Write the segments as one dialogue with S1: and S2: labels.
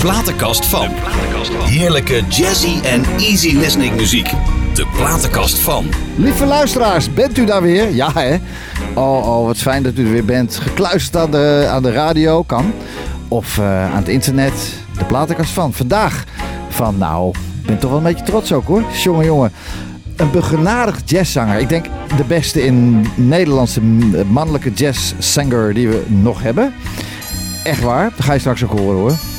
S1: platenkast van. Heerlijke jazzy en easy listening muziek. De platenkast van.
S2: Lieve luisteraars, bent u daar weer? Ja hè? Oh, oh wat fijn dat u er weer bent. Gekluisterd aan de, aan de radio, kan. Of eh, aan het internet, de platenkast van. Vandaag van, nou, ik ben toch wel een beetje trots ook hoor. Jongen, jongen. Een begenadigd jazzzanger. Ik denk de beste in Nederlandse mannelijke jazzzanger die we nog hebben. Echt waar, dat ga je straks ook horen hoor.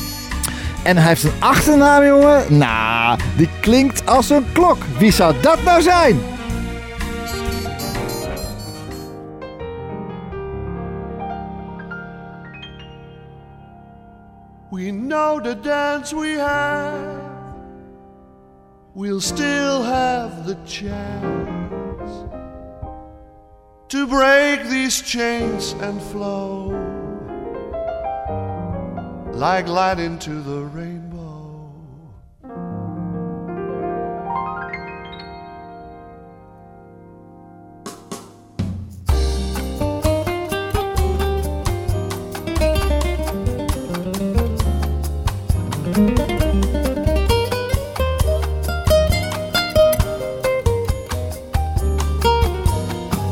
S2: En hij heeft een achternaam, jongen. Nou, die klinkt als een klok. Wie zou dat nou zijn?
S3: We know the dance we have. We'll still have the chance to break these chains and flow like light into the rainbow.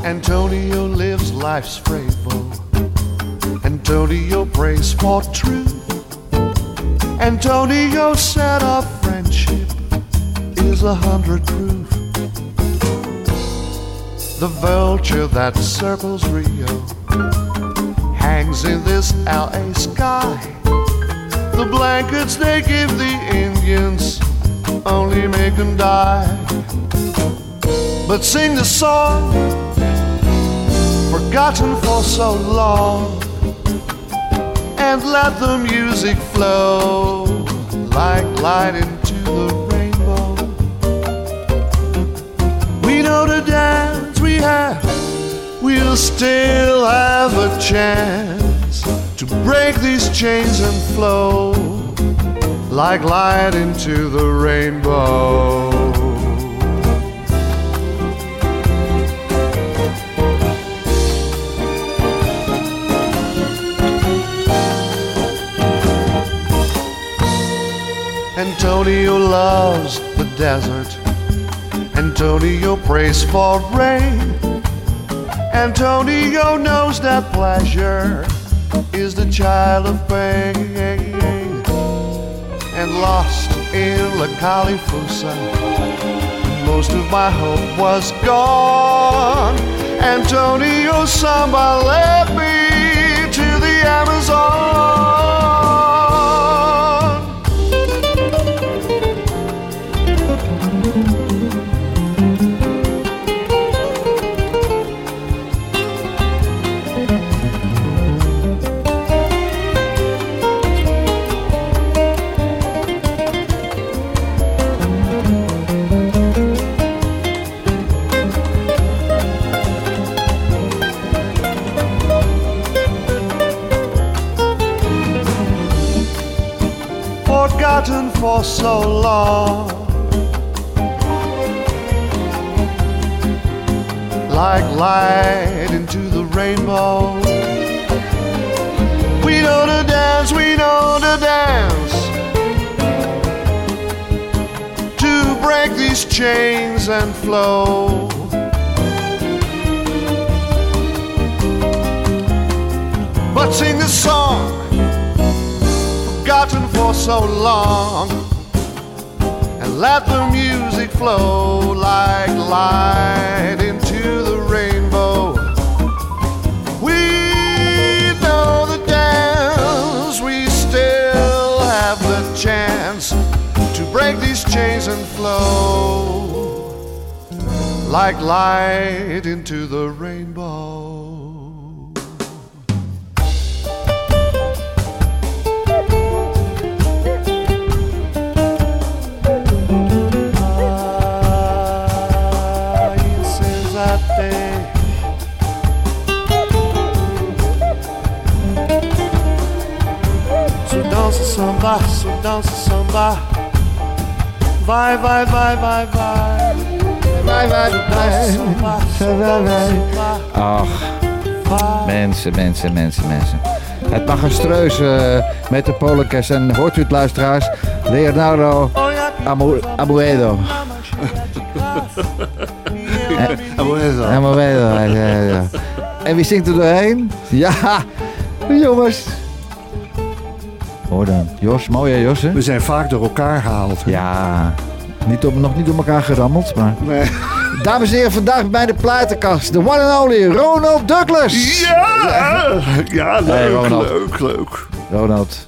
S3: Antonio lives life's rainbow. Antonio prays for truth. Antonio said our friendship is a hundred proof. The vulture that circles Rio hangs in this LA sky. The blankets they give the Indians only make them die. But sing the song forgotten for so long and let the music flow like light into the rainbow. We know the dance we have, we'll still have a chance to break these chains and flow like light into the rainbow. Antonio loves the desert. Antonio prays for rain. Antonio knows that pleasure is the child of pain. And lost in La Califusa, most of my hope was gone. Antonio Samba led me for so long. Like light into the rainbow. We know the dance, we know the dance. To break these chains and flow. But sing this song forgotten for so long let the music flow like light into the rainbow. We know the dance, we still have the chance to break these chains and flow like light into the rainbow. Samba, dança samba. Vai, vai, vai, vai, vai.
S2: Vai, vai, vai.
S3: So dança samba.
S2: Ach, mensen, mensen, mensen, mensen. Het magistreus uh, met de Polekes. En hoort u het, luisteraars? Leonardo Amu Abuedo.
S3: Abuedo.
S2: Abuedo. En wie zingt er doorheen? Ja, jongens. Hoor dan. Jos, mooi hè Jos? Hè?
S3: We zijn vaak door elkaar gehaald. hè?
S2: Ja, niet op, nog niet door elkaar gerammeld, maar...
S3: Nee.
S2: Dames en heren, vandaag bij de platenkast. De one and only Ronald Douglas.
S3: Ja! Ja, leuk,
S2: Hey, Ronald.
S3: leuk, leuk.
S2: Ronald.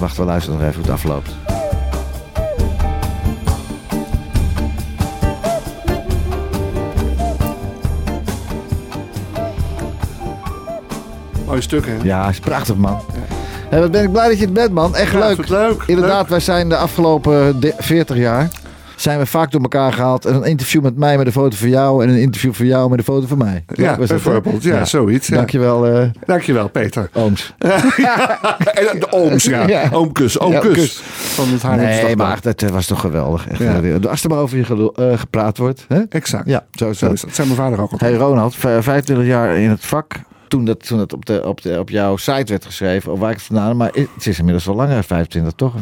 S2: Wacht, we luisteren nog even hoe het afloopt.
S3: Mooi stuk, hè?
S2: Ja, is prachtig man. Hé, wat ben ik blij dat je het bent man. Echt leuk. Inderdaad, wij zijn de afgelopen de- 40 jaar... zijn we vaak door elkaar gehaald. En een interview met mij met een foto van jou... en een interview van jou met een foto van mij.
S3: Ja, bijvoorbeeld. Ja, zoiets. Ja.
S2: Dankjewel, eh
S3: Dankjewel, Peter.
S2: ooms.
S3: En de ooms, ja.
S2: Ja.
S3: Oomkus, oomkus. Van het Haarlemse
S2: Nee, maar dat eh, was toch geweldig. Echt, eh, Als er maar over je gelo- eh, gepraat wordt. Hè?
S3: Exact.
S2: Ja, zo
S3: Zo
S2: dat.
S3: is dat. Dat zei mijn vader ook altijd.
S2: Hey Ronald, v- 25 jaar in het vak. Toen dat, toen dat op, de, op, de, op jouw site werd geschreven, of waar ik het vandaan, maar het is inmiddels wel langer, 25 toch?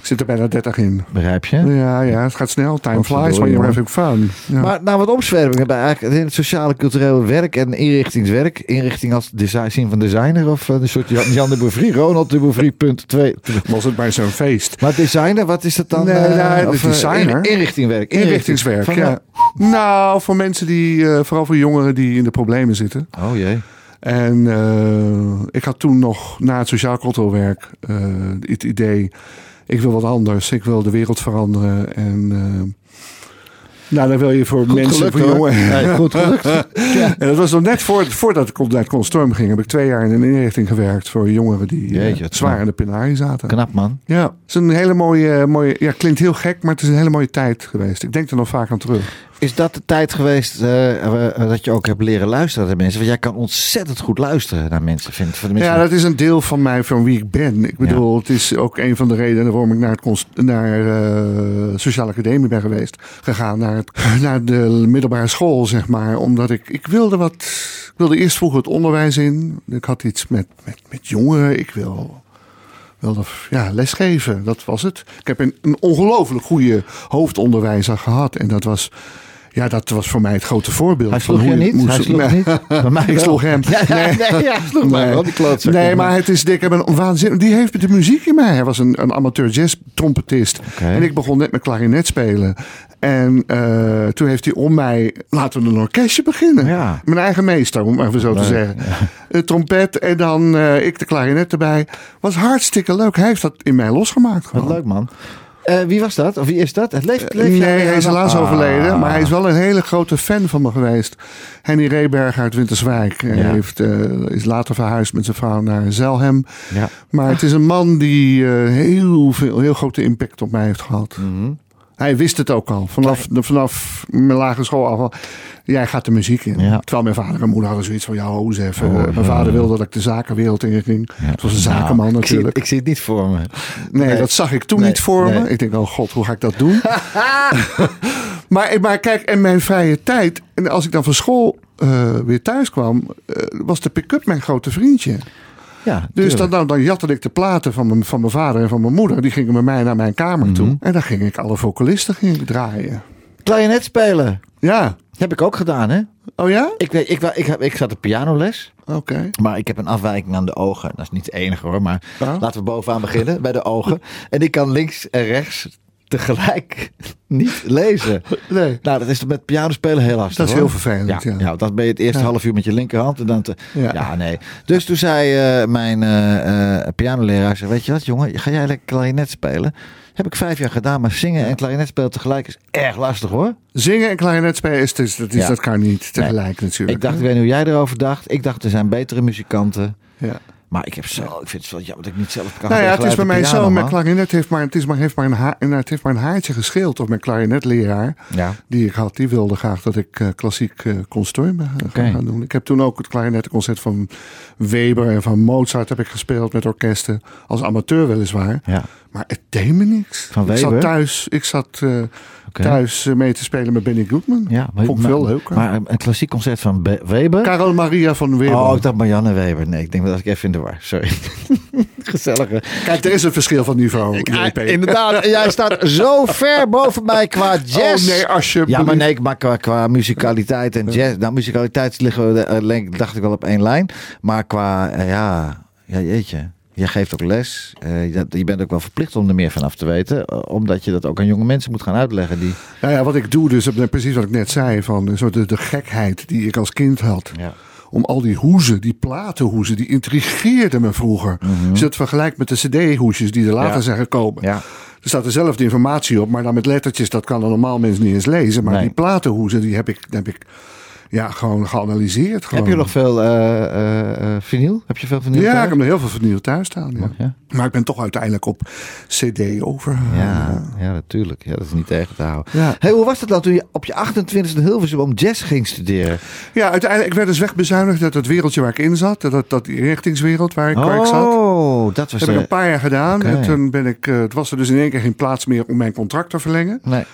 S3: Ik zit er bijna 30 in.
S2: Begrijp je?
S3: Ja, ja, het gaat snel. Time flies when you're having fun. Ja.
S2: Maar nou, wat omzwervingen bij eigenlijk in het sociale culturele werk en inrichtingswerk. Inrichting als design, zien van designer of een soort Jan, de Bouvry, Ronald de Bouvry, punt 2.
S3: was het bij zo'n feest.
S2: Maar designer, wat is dat dan?
S3: Nee,
S2: eh,
S3: nou,
S2: of, eh,
S3: designer.
S2: in- inrichtingwerk.
S3: Inrichtingswerk, ja. Nou, voor mensen die, eh, vooral voor jongeren die in de problemen zitten.
S2: Oh jee.
S3: En eh, ik had toen nog na het sociaal cultureel werk eh, het idee, ik wil wat anders, ik wil de wereld veranderen. En eh, nou, dan wil je voor
S2: Goed
S3: mensen,
S2: gelukt,
S3: voor
S2: goed gelukt. ja.
S3: En dat was nog net voor, voordat ik naar Constorm ging, heb ik twee jaar in een inrichting gewerkt voor jongeren die
S2: Jeetje,
S3: zwaar in de penarie zaten.
S2: Knap man.
S3: Ja, het is een hele mooie, mooie, ja, klinkt heel gek, maar het is een hele mooie tijd geweest. Ik denk er nog vaak aan terug.
S2: Is dat de tijd geweest eh, eh, dat je ook hebt leren luisteren naar mensen? Want jij kan ontzettend goed luisteren naar mensen, vind ik.
S3: Ja, dat is een deel van mij, van wie ik ben. Ik bedoel, het is ook een van de redenen waarom ik naar, het naar eh, Sociale Academie ben geweest. Gegaan naar, het, naar de middelbare school, zeg maar. Omdat ik, ik wilde wat... Ik wilde eerst vroeger het onderwijs in. Ik had iets met, met, met jongeren. Ik wil, wilde ja, lesgeven. Dat was het. Ik heb een, een ongelooflijk goede hoofdonderwijzer gehad. En dat was... Ja, dat was voor mij het grote voorbeeld.
S2: Hij sloeg je
S3: hoe
S2: niet?
S3: moest-
S2: Hij sloeg
S3: Nee.
S2: niet? Bij mij
S3: Ik sloeg hem.
S2: Ja, ja,
S3: Nee.
S2: ja, sloeg mij wel, die klootzak.
S3: Nee, maar het is, ik heb een waanzin. Die heeft de muziek in mij. Hij was een, een amateur jazz trompetist. En ik begon net met klarinet spelen. En eh, toen heeft hij om mij laten we een orkestje beginnen.
S2: Ja.
S3: Mijn eigen meester, om even zo te zeggen. Een trompet en dan eh, ik de klarinet erbij. Was hartstikke leuk. Hij heeft dat in mij losgemaakt.
S2: Wat leuk man. Eh, wie was dat? Of wie is dat? Het leeft, leeft
S3: Nee,
S2: jij-
S3: hij is helaas
S2: Ah.
S3: overleden. Maar hij is wel een hele grote fan van me geweest. Henny Reberg uit Winterswijk. Hij
S2: Ja.
S3: heeft, eh, is later verhuisd met zijn vrouw naar Zelhem.
S2: Ja.
S3: Maar het is een man die eh, heel veel, heel grote impact op mij heeft gehad.
S2: Mhm.
S3: Hij wist het ook al. Vanaf, de, vanaf mijn lagere school af. al. Jij gaat de muziek in.
S2: Ja.
S3: Terwijl mijn vader en moeder hadden zoiets van... Ja, hoes even.
S2: Oh,
S3: mijn
S2: ja.
S3: vader wilde dat ik de zakenwereld in ging. Het was een zakenman
S2: Nou, ik zie-
S3: natuurlijk.
S2: Ik zie, het niet voor me.
S3: Nee,
S2: Nee.
S3: dat zag ik toen
S2: Nee,
S3: niet voor
S2: nee.
S3: me. Ik denk, oh god, hoe ga ik dat doen? maar, maar kijk, en mijn vrije tijd... En als ik dan van school eh, weer thuis kwam... eh, was de pick-up mijn grote vriendje.
S2: Ja,
S3: Dus dan, dan, dan jatte ik de platen van mijn, van mijn vader en van mijn moeder. Die gingen met mij naar mijn kamer toe.
S2: Mhm.
S3: En dan ging ik alle vocalisten ging ik draaien.
S2: Klarinet spelen.
S3: Ja.
S2: Heb ik ook gedaan, hè?
S3: Oh ja?
S2: Ik, weet, ik, ik, heb, ik zat op pianoles.
S3: Oké.
S2: Maar ik heb een afwijking aan de ogen. Dat is niet het enige hoor. Maar
S3: Ja.
S2: laten we bovenaan beginnen. Bij de ogen. En ik kan links en rechts tegelijk niet lezen.
S3: Nee.
S2: Nou, dat is met piano spelen heel lastig.
S3: Dat is
S2: hoor.
S3: heel vervelend, ja.
S2: ja. dan ben je het eerste
S3: Ja.
S2: half uur met je linkerhand. En dan te- ja.
S3: Ja.
S2: nee. Dus toen zei eh, mijn eh, pianoleraar, zei, weet je wat jongen, ga jij lekker klarinet spelen? Heb ik vijf jaar gedaan, maar zingen en klarinet spelen tegelijk is erg lastig hoor.
S3: Zingen en klarinet spelen, is, is, dat, is,
S2: Ja.
S3: dat kan niet tegelijk natuurlijk.
S2: Ik dacht, ik weet niet hoe jij erover dacht. Ik dacht, er zijn betere muzikanten.
S3: Ja.
S2: Maar ik heb zo, ik vind het wel jammer dat ik niet zelf kan
S3: Nou ja, het is bij mij zo.
S2: piano,
S3: Mijn
S2: man.
S3: klarinet heeft maar, het is maar, heeft maar, een, ha en het heeft maar een haartje gescheeld. Of mijn klarinetleraar,
S2: Ja.
S3: die ik had, die wilde graag dat ik eh, klassiek uh, consortium uh,
S2: Oké.
S3: gaan doen. Ik heb toen ook het klarinettenconcert van Weber en van Mozart heb ik gespeeld met orkesten. Als amateur weliswaar.
S2: Ja.
S3: Maar het deed me niks.
S2: Van
S3: ik
S2: Weber?
S3: zat thuis, ik zat, eh, Thuis eh, mee te spelen met Benny Goodman.
S2: Ja,
S3: Vond ik veel leuker.
S2: Maar een klassiek concert van Be- Weber?
S3: Karel Maria van Weber.
S2: Oh, ik dacht Marianne Weber. Nee, ik denk dat ik even in de war. Sorry. Gezellige.
S3: Kijk, er is een verschil van niveau. JP.
S2: Inderdaad, jij staat zo ver boven mij qua jazz.
S3: Oh nee, alsjeblieft.
S2: Ja, maar nee, maar qua, qua muzikaliteit en jazz. Nou, muzikaliteit liggen we, eh, dacht ik wel op één lijn. Maar qua, eh, ja, ja, jeetje. Jij geeft ook les. Eh, je- je bent ook wel verplicht om er meer van af te weten. eh, Omdat je dat ook aan jonge mensen moet gaan uitleggen. Die,
S3: Nou ja, wat ik doe, dus eh, precies wat ik net zei, van eh, zo de, de gekheid die ik als kind had.
S2: ja.
S3: Om al die hoezen, die platenhoezen, die intrigeerden me vroeger. Als je het vergelijkt met de cd-hoesjes die er later.
S2: Ja.
S3: zijn gekomen.
S2: Ja.
S3: Er staat dezelfde informatie op, maar dan met lettertjes, dat kan een normaal mens niet eens lezen. Maar
S2: Nee.
S3: die platenhoezen, die heb ik, heb ik ja, gewoon geanalyseerd. Gewoon.
S2: Heb je nog veel eh, vinyl? Heb je veel vinyl?
S3: Ja,
S2: thuis?
S3: ik heb nog heel veel vernieuwd thuis staan. Ja. Maar ik ben toch uiteindelijk op CD overgegaan.
S2: Ja, ja, natuurlijk. Ja, dat is niet tegen te houden. Hey, hoe was het dan toen je op je 28e in Hilversum om jazz ging studeren?
S3: Ja, uiteindelijk, ik werd dus wegbezuinigd uit het wereldje waar ik in zat. Dat, dat die richtingswereld waar ik, waar ik zat.
S2: Oh, dat was
S3: Dat heb ik een paar jaar gedaan. En toen ben ik, het was er dus in één keer geen plaats meer om mijn contract te verlengen.
S2: Nee.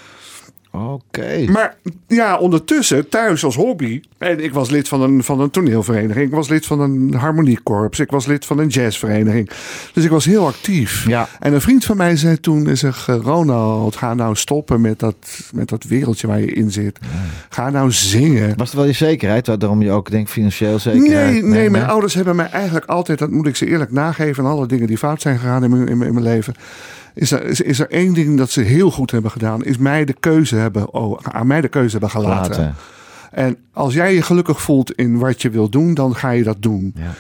S2: Oké.
S3: Maar ja, ondertussen thuis als hobby. En ik was lid van een, van een toneelvereniging. Ik was lid van een harmoniekorps. Ik was lid van een jazzvereniging. Dus ik was heel actief.
S2: Ja.
S3: En een vriend van mij zei toen, zeg, eh, Ronald, ga nou stoppen met dat, met dat wereldje waar je in zit. Ga nou zingen.
S2: Was er wel je zekerheid, waarom je ook denkt financieel zekerheid?
S3: Nee, nee, mijn ouders hebben mij eigenlijk altijd, dat moet ik ze eerlijk nageven, en alle dingen die fout zijn gegaan in mijn, in mijn, in mijn leven. Is er, is, is er één ding dat ze heel goed hebben gedaan, is mij de keuze hebben, oh, aan mij de keuze hebben gelaten.
S2: Laten.
S3: En als jij je gelukkig voelt in wat je wil doen, dan ga je dat doen.
S2: Ja.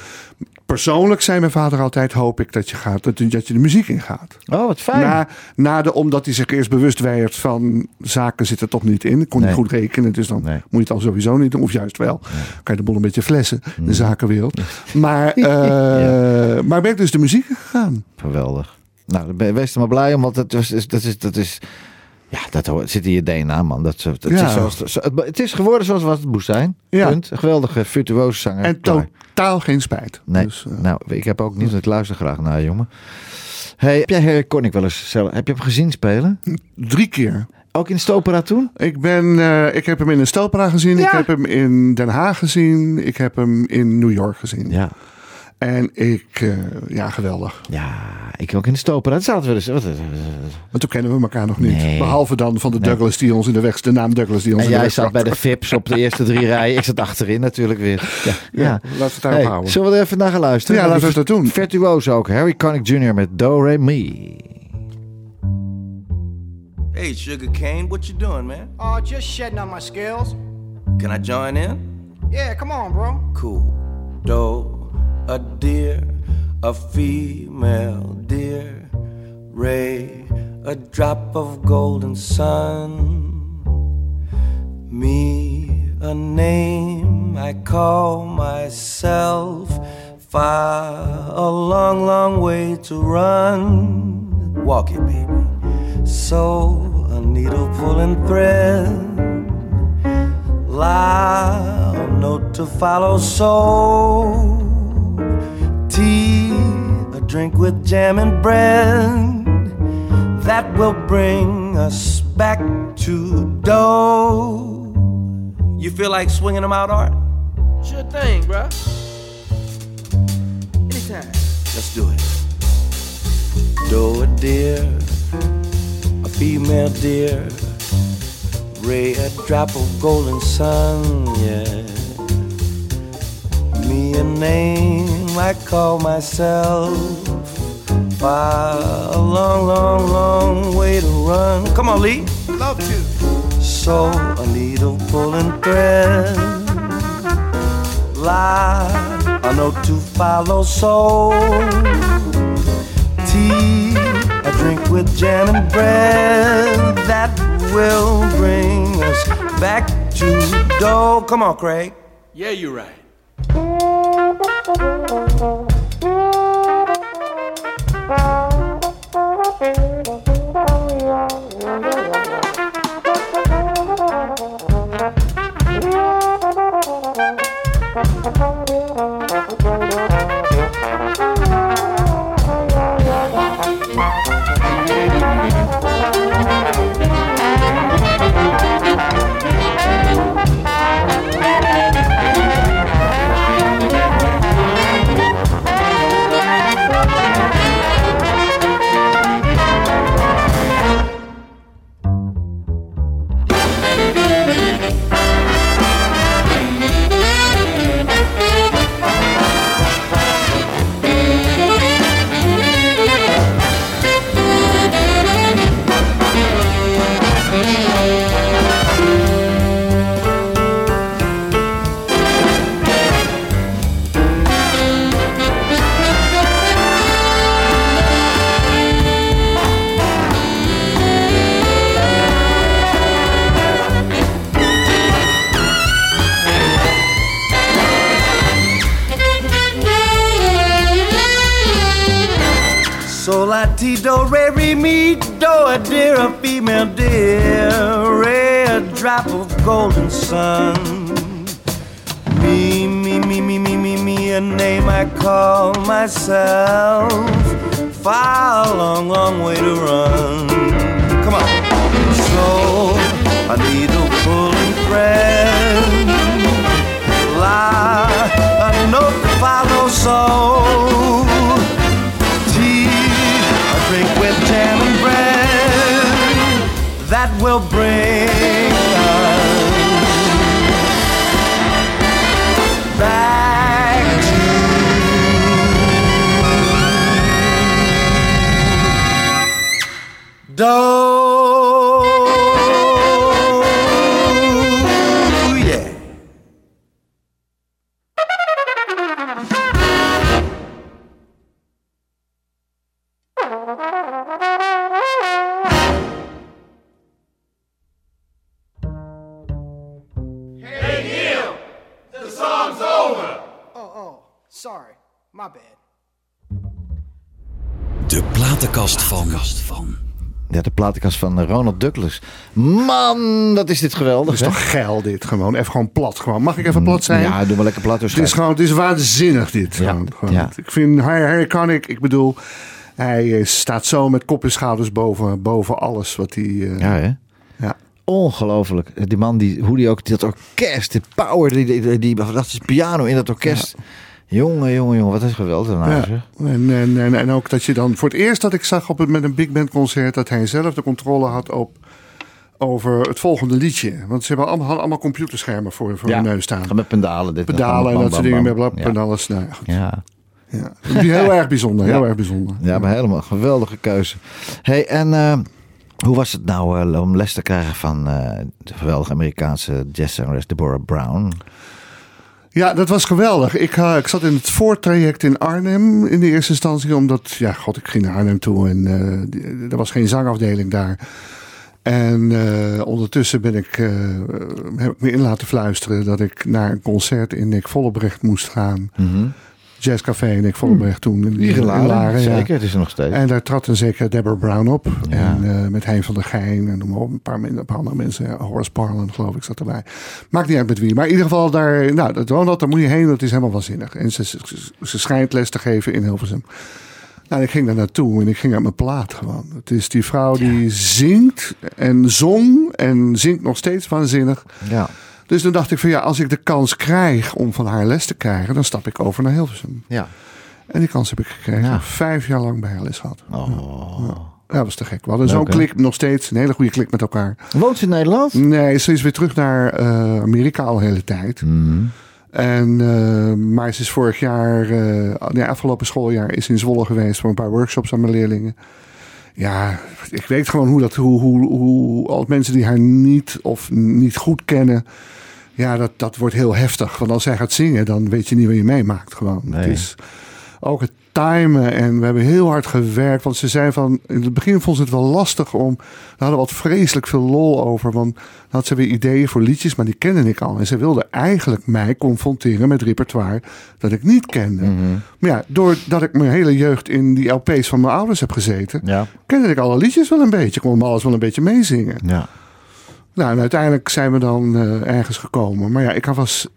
S3: Persoonlijk zei mijn vader altijd, hoop ik dat je, gaat, dat, dat je de muziek ingaat.
S2: Oh, wat fijn.
S3: Na, na de, omdat hij zich eerst bewust werd van zaken zitten toch niet in. Ik kon
S2: Nee.
S3: niet goed rekenen, dus dan
S2: Nee.
S3: moet je het al sowieso niet doen. Of juist wel. Kan je de boel een beetje flessen,
S2: Mm.
S3: de zakenwereld. Maar, eh, maar ben ik dus de muziek gegaan.
S2: Geweldig. Nou, wees er maar blij om, want dat, was, is, dat, is, dat is... Ja, dat hoort- zit in je DNA, man. Dat, dat
S3: Ja.
S2: is zoals, zo- het, is geworden zoals wat het moest zijn.
S3: Ja.
S2: Punt. Een geweldige virtuoze zanger.
S3: En
S2: Klaar.
S3: totaal geen spijt.
S2: Nee,
S3: Dus, eh,
S2: nou, ik heb ook niet, ik luister graag naar jongen. Hey, heb jij Harry Connick wel eens zelf, heb je hem gezien spelen?
S3: drie keer.
S2: Ook in Stopera toen?
S3: Ik, ben, eh, ik heb hem in een Stopera gezien.
S2: Ja.
S3: Ik heb hem in Den Haag gezien. Ik heb hem in New York gezien.
S2: Ja.
S3: En ik, eh, ja, geweldig.
S2: Ja, ik ook in de Stopera. Dat zaten we dus. Wat,
S3: Maar toen kennen we elkaar nog niet.
S2: Nee.
S3: Behalve dan van de Douglas die ons in de weg, de naam Douglas die ons
S2: en
S3: in de
S2: jij zat bij de Vips op de eerste drie rijen. Ik zat achterin natuurlijk weer. Ja, ja.
S3: Ja, laten we het daarop
S2: Hey,
S3: houden.
S2: zullen we er even naar gaan luisteren?
S3: Ja, laten we dat doen.
S2: Virtuoos ook. Harry Connick Jr. met Do Re Mi.
S4: Hey, Sugar Cane, what you doing, man?
S5: Oh, just shedding out my scales.
S4: Can I join in?
S5: Yeah, come on, bro.
S4: Cool. Do, a deer, a female deer. Ray, a drop of golden sun. Me, a name I call myself. Far, a long, long way to run. Walk it, baby. So, a needle pulling thread. Loud note to follow, so drink with jam and bread that will bring us back to dough. You feel like swinging them out, Art?
S5: Sure thing, bro. Anytime.
S4: Let's do it. Do a deer, a female deer, ray a drop of golden sun, yeah. Me a name I call myself. Far a long, long, long way to run. Come on, Lee.
S5: Love to.
S4: So a needle pulling thread, lie a note to follow. So tea, a drink with jam and bread that will bring us back to dough. Come on, Craig.
S5: Yeah, you're right.
S6: Thank
S4: you. Re re mi do a dear a female dear red drop of golden sun. Me me me me me me me a name I call myself. Far long long way to run. Come on. So I need a pulling friend. La a note to follow so that will bring us back to do
S1: platenkast van.
S2: Ja, de platenkast van eh, Ronald Douglas. Man, dat is dit geweldig.
S3: Dat is
S2: hè?
S3: toch geil dit gewoon. Even gewoon plat gewoon. Mag ik even plat zijn?
S2: Ja, doe maar lekker plat. dus
S3: Het is gewoon, het is waanzinnig dit.
S2: Ja,
S3: Gewoon, gewoon.
S2: ja.
S3: Ik vind Harry, Harry Connick, ik bedoel, hij eh, staat zo met kop en schouders boven, boven alles wat hij... eh,
S2: Ja, hè?
S3: ja.
S2: Ongelooflijk. Die man, die, hoe die ook, dat orkest, die power, die, die, die, die fantastische piano in dat orkest. Jongen, jongen, jongen, wat is geweldig. Nou,
S3: Ja. En, en, en, en ook dat je dan voor het eerst dat ik zag op het, met een big band concert dat hij zelf de controle had op over het volgende liedje. Want ze hebben allemaal, hadden allemaal computerschermen voor, voor
S2: Ja.
S3: hun neus staan.
S2: Met pedalen. Dit,
S3: Pedalen en dat soort dingen met blap en alles. Nou, ja, goed.
S2: Ja.
S3: Ja. Heel erg bijzonder, heel
S2: Ja.
S3: erg bijzonder.
S2: ja, maar helemaal geweldige keuze. hey, en eh, hoe was het nou eh, om les te krijgen van eh, de geweldige Amerikaanse jazzzangeres Deborah Brown?
S3: Ja, dat was geweldig. Ik, eh, ik zat in het voortraject in Arnhem in de eerste instantie. Omdat, ja, god, ik ging naar Arnhem toe en die- er was geen zangafdeling daar. En eh, ondertussen ben ik, heb ik me in laten fluisteren dat ik naar een concert in Nick Vollebrecht moest gaan. Jazzcafé in Nick Vollebrecht toen. In, in
S2: geladen,
S3: Laren, ja.
S2: zeker. Het is er nog steeds.
S3: En daar trad een zeker Deborah Brown op.
S2: Ja.
S3: En eh, met Hein van der Geijn en noem maar op. Een paar, een paar andere mensen. Horace Parlan geloof ik zat erbij. Maakt niet uit met wie. Maar in ieder geval daar, nou, dat Ronald, daar moet je heen. Dat is helemaal waanzinnig. En ze, ze, ze schijnt les te geven in Hilversum. Nou, ik ging daar naartoe en ik ging uit mijn plaat gewoon. Het is die vrouw die zingt en zong en zingt nog steeds waanzinnig.
S2: Ja.
S3: Dus toen dacht ik van ja, als ik de kans krijg om van haar les te krijgen, dan stap ik over naar Hilversum.
S2: Ja.
S3: En die kans heb ik gekregen.
S2: Ja.
S3: Vijf jaar lang bij haar les gehad.
S2: Oh.
S3: Ja, dat was te gek. We hadden zo'n klik nog steeds. Een hele goede klik met elkaar.
S2: Woont ze in Nederland?
S3: Nee, ze is weer terug naar eh, Amerika al de hele tijd.
S2: Mhm.
S3: En, eh, maar ze is vorig jaar, nee, afgelopen schooljaar, is in Zwolle geweest voor een paar workshops aan mijn leerlingen. Ja, ik weet gewoon hoe dat, hoe, hoe, hoe al mensen die haar niet of niet goed kennen, ja, dat, dat wordt heel heftig. Want als zij gaat zingen, dan weet je niet wat je meemaakt gewoon.
S2: Nee.
S3: Het is ook het timen en we hebben heel hard gewerkt. Want ze zei van, in het begin vond ze het wel lastig om, we hadden wat vreselijk veel lol over. Want dan had ze weer ideeën voor liedjes, maar die kende ik al. En ze wilde eigenlijk mij confronteren met repertoire dat ik niet kende. Maar ja, doordat ik mijn hele jeugd in die LP's van mijn ouders heb gezeten,
S2: Ja.
S3: kende ik alle liedjes wel een beetje. Kon me alles wel een beetje meezingen.
S2: Ja.
S3: Nou, en uiteindelijk zijn we dan eh, ergens gekomen. Maar ja, ik was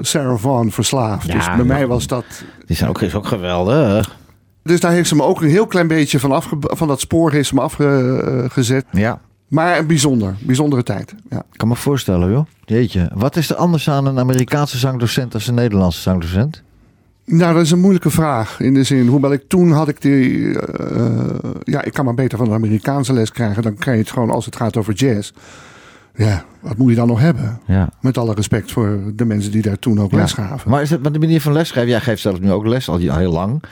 S3: Sarah Vaughan verslaafd.
S2: Ja,
S3: dus bij mij was dat...
S2: Die zijn ook, is ook geweldig.
S3: Dus daar heeft ze me ook een heel klein beetje van, afge, van dat spoor heeft ze me afgezet.
S2: Ja.
S3: Maar een bijzonder, bijzondere tijd. Ja.
S2: Ik kan me voorstellen, joh. Jeetje. Wat is er anders aan een Amerikaanse zangdocent als een Nederlandse zangdocent?
S3: Nou, dat is een moeilijke vraag. In de zin, hoewel ik toen had ik die... eh, ja, ik kan maar beter van een Amerikaanse les krijgen. Dan krijg je het gewoon als het gaat over jazz. Ja, wat moet je dan nog hebben?
S2: Ja.
S3: Met alle respect voor de mensen die daar toen ook les gaven.
S2: Maar is het met de manier van lesgeven? Jij geeft zelf nu ook les, al heel lang.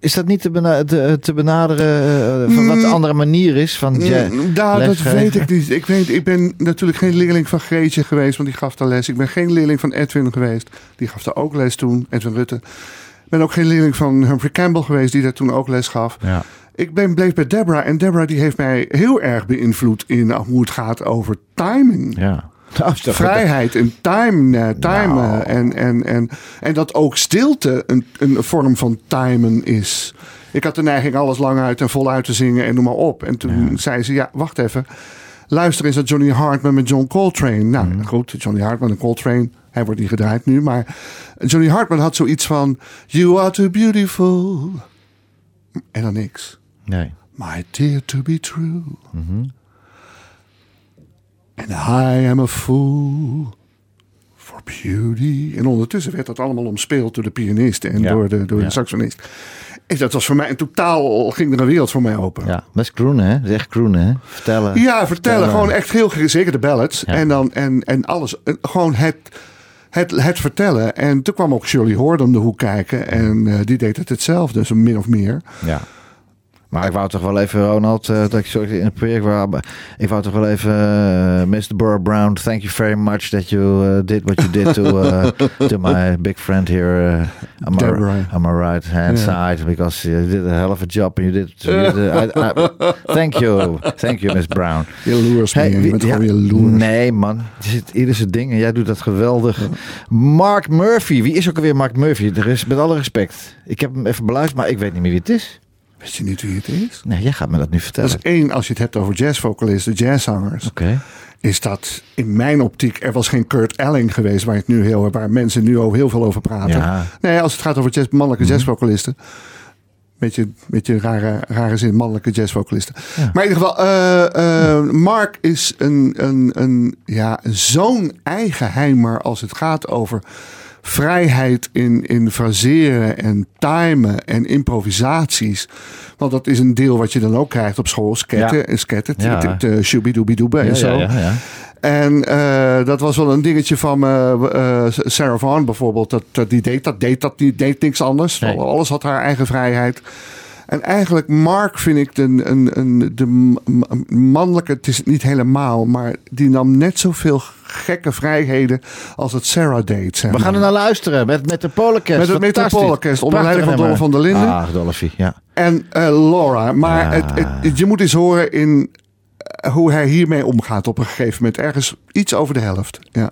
S2: Is dat niet te, bena- te, te benaderen eh, van wat de andere manier is van ja,
S3: Mm, nou, dat weet ik niet. Ik, weet, ik ben natuurlijk geen leerling van Greetje geweest, want die gaf daar les. Ik ben geen leerling van Edwin geweest. Die gaf daar ook les toen, Edwin Rutte. Ik ben ook geen leerling van Humphrey Campbell geweest, die daar toen ook les gaf.
S2: Ja.
S3: Ik ben bleef bij Deborah en Deborah die heeft mij heel erg beïnvloed in hoe het gaat over timing.
S2: Ja. Nou,
S3: vrijheid en time, eh, time
S2: Nou.
S3: eh, en, en, en, en dat ook stilte een, een vorm van timen is. Ik had de neiging alles lang uit en voluit te zingen en noem maar op. En toen zei ze, ja, wacht even. Luister eens naar Johnny Hartman met John Coltrane. Nou,
S2: Mhm.
S3: goed, Johnny Hartman en Coltrane. Hij wordt niet gedraaid nu, maar Johnny Hartman had zoiets van... You are too beautiful. En dan niks.
S2: Nee.
S3: My dear to be true. And I am a fool for beauty. En ondertussen werd dat allemaal omspeeld door de pianist en
S2: Ja.
S3: door de, door
S2: Ja.
S3: de saxonist. En dat was voor mij een totaal, ging er een wereld voor mij open.
S2: Ja, best croonen, hè? Dat is echt croonen, hè? Vertellen.
S3: Ja, vertellen. Gewoon echt heel zeker de ballads.
S2: Ja.
S3: En, dan, en, en alles. En Gewoon het, het, het vertellen. En toen kwam ook Shirley Horde om de hoek kijken. En eh, die deed het hetzelfde, zo min of meer.
S2: Ja. Maar ik wou toch wel even, Ronald, eh, dat ik zo in het project. Ik wou toch wel even, eh, Mr. Burr Brown, thank you very much that you uh, did what you did to, to my big friend here on, my,
S3: Deborah.
S2: on my right hand side because you did a hell of a job and you did. You did I- I- thank you, thank you, Miss Brown. Hey.
S3: Je
S2: wie- ja,
S3: gewoon jaloers.
S2: Nee, man. Je zit ieder zijn ding en jij doet dat geweldig. Mark Murphy. Wie is ook alweer Mark Murphy? Er is, met alle respect. Ik heb hem even beluisterd, maar ik weet niet meer wie het is.
S3: Weet je niet wie het is?
S2: Nee, jij gaat me dat nu vertellen.
S3: Dat is één, als je het hebt over jazzvocalisten, jazzzangers.
S2: Oké.
S3: Is dat in mijn optiek, er was geen Kurt Elling geweest waar, het nu heel, waar mensen nu al heel veel over praten.
S2: Ja.
S3: Nee, als het gaat over jazz, mannelijke jazzvocalisten. Beetje, beetje rare, rare zin, mannelijke jazzvocalisten. Maar in ieder geval, eh, eh, Mark is een, een, een, ja, zo'n eigenheimer als het gaat over vrijheid in, in fraseren en timen en improvisaties. Want dat is een deel wat je dan ook krijgt op school. Sketten,
S2: Ja.
S3: en sketten,
S2: Ja.
S3: ja. shoobidoobidoobe en zo.
S2: ja, ja, ja.
S3: En eh, dat was wel een dingetje van eh, eh, Sarah Vaughan bijvoorbeeld. Dat, dat, die deed dat, deed dat, die deed niks anders.
S2: Nee.
S3: Alles had haar eigen vrijheid. En eigenlijk Mark vind ik de, een, een, de mannelijke, het is het niet helemaal, maar die nam net zoveel gekke vrijheden als het Sarah deed. Zeg
S2: We gaan er naar luisteren met, met de Polenkest.
S3: Met het. Metropoolorkest, onder leiding van. Dolph van der Linden.
S2: Ah, Dolphy, ja.
S3: En eh, Laura. Maar
S2: Ja.
S3: het, het- je moet eens horen in eh, hoe hij hiermee omgaat op een gegeven moment. Ergens iets over de helft. Ja.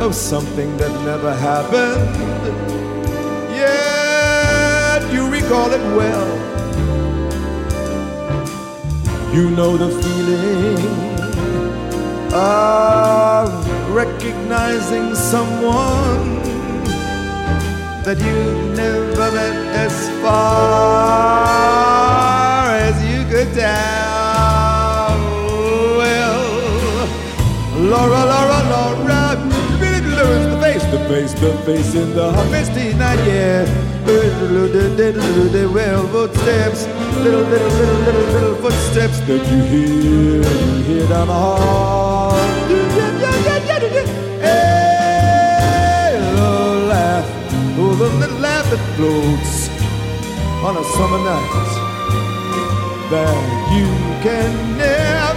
S4: Of something that never happened. Yet you recall it well. You know the feeling of recognizing someone that you never met as far as you could tell. Well, Laura, Laura, face,
S7: to face in the misty night, yeah. Well, footsteps, little, little, little, little, little footsteps that you hear, you hear down the hall. Hey, little laugh, oh, the little laugh that floats on a summer night that you can never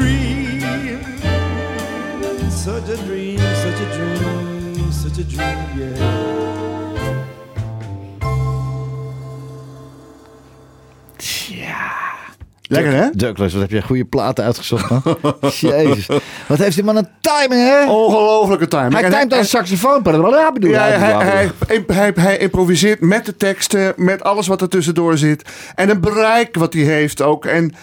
S7: dream. Such a dream, such a dream, such a dream, yeah.
S3: Lekker hè?
S2: Douglas, wat heb je goede platen uitgezocht, man. Jezus. Wat heeft die man een timing, hè?
S3: Ongelofelijke timing.
S2: hij timed als een saxofoon. Ja, bedoel,
S3: Ja,
S2: hij-
S3: hij, hij, hij, hij improviseert met de teksten, met alles wat er tussendoor zit. En het bereik wat hij heeft ook. En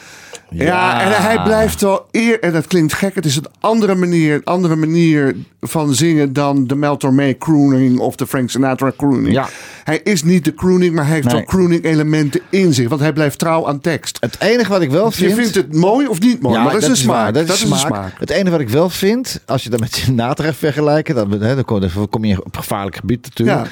S3: ja,
S2: Ja.
S3: en hij blijft wel eer. En dat klinkt gek. Het is een andere manier, een andere manier van zingen dan de Mel Tormé crooning of de Frank Sinatra crooning.
S2: Ja.
S3: Hij is niet de crooning, maar hij heeft
S2: Nee.
S3: wel crooning elementen in zich. Want hij blijft trouw aan tekst.
S2: Het enige wat ik wel vind...
S3: Je vindt het mooi of niet mooi, maar dat is een smaak. Dat is een smaak.
S2: Het enige wat ik wel vind, als je dat met Sinatra gaat vergelijken, dan, hè, dan kom je op gevaarlijk gebied natuurlijk.
S3: Ja.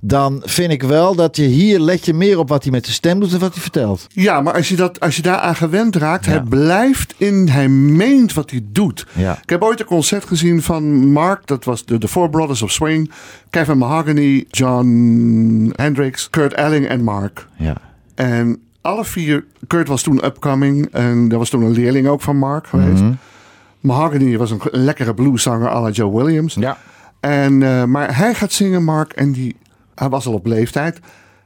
S2: Dan vind ik wel dat je hier let je meer op wat hij met zijn stem doet dan wat hij vertelt.
S3: Ja, maar als je, dat, als je daaraan gewend raakt,
S2: Ja.
S3: hij blijft in, hij meent wat hij doet.
S2: Ja.
S3: Ik heb ooit een concert gezien van Mark, dat was de, de Four Brothers of Swing. Kevin Mahogany, John Hendricks, Kurt Elling en Mark.
S2: Ja.
S3: En alle vier, Kurt was toen upcoming en er was toen een leerling ook van Mark geweest.
S2: Mhm.
S3: Mahogany was een, een lekkere blueszanger à la Joe Williams.
S2: Ja.
S3: En, eh, maar hij gaat zingen, Mark, en die, hij was al op leeftijd.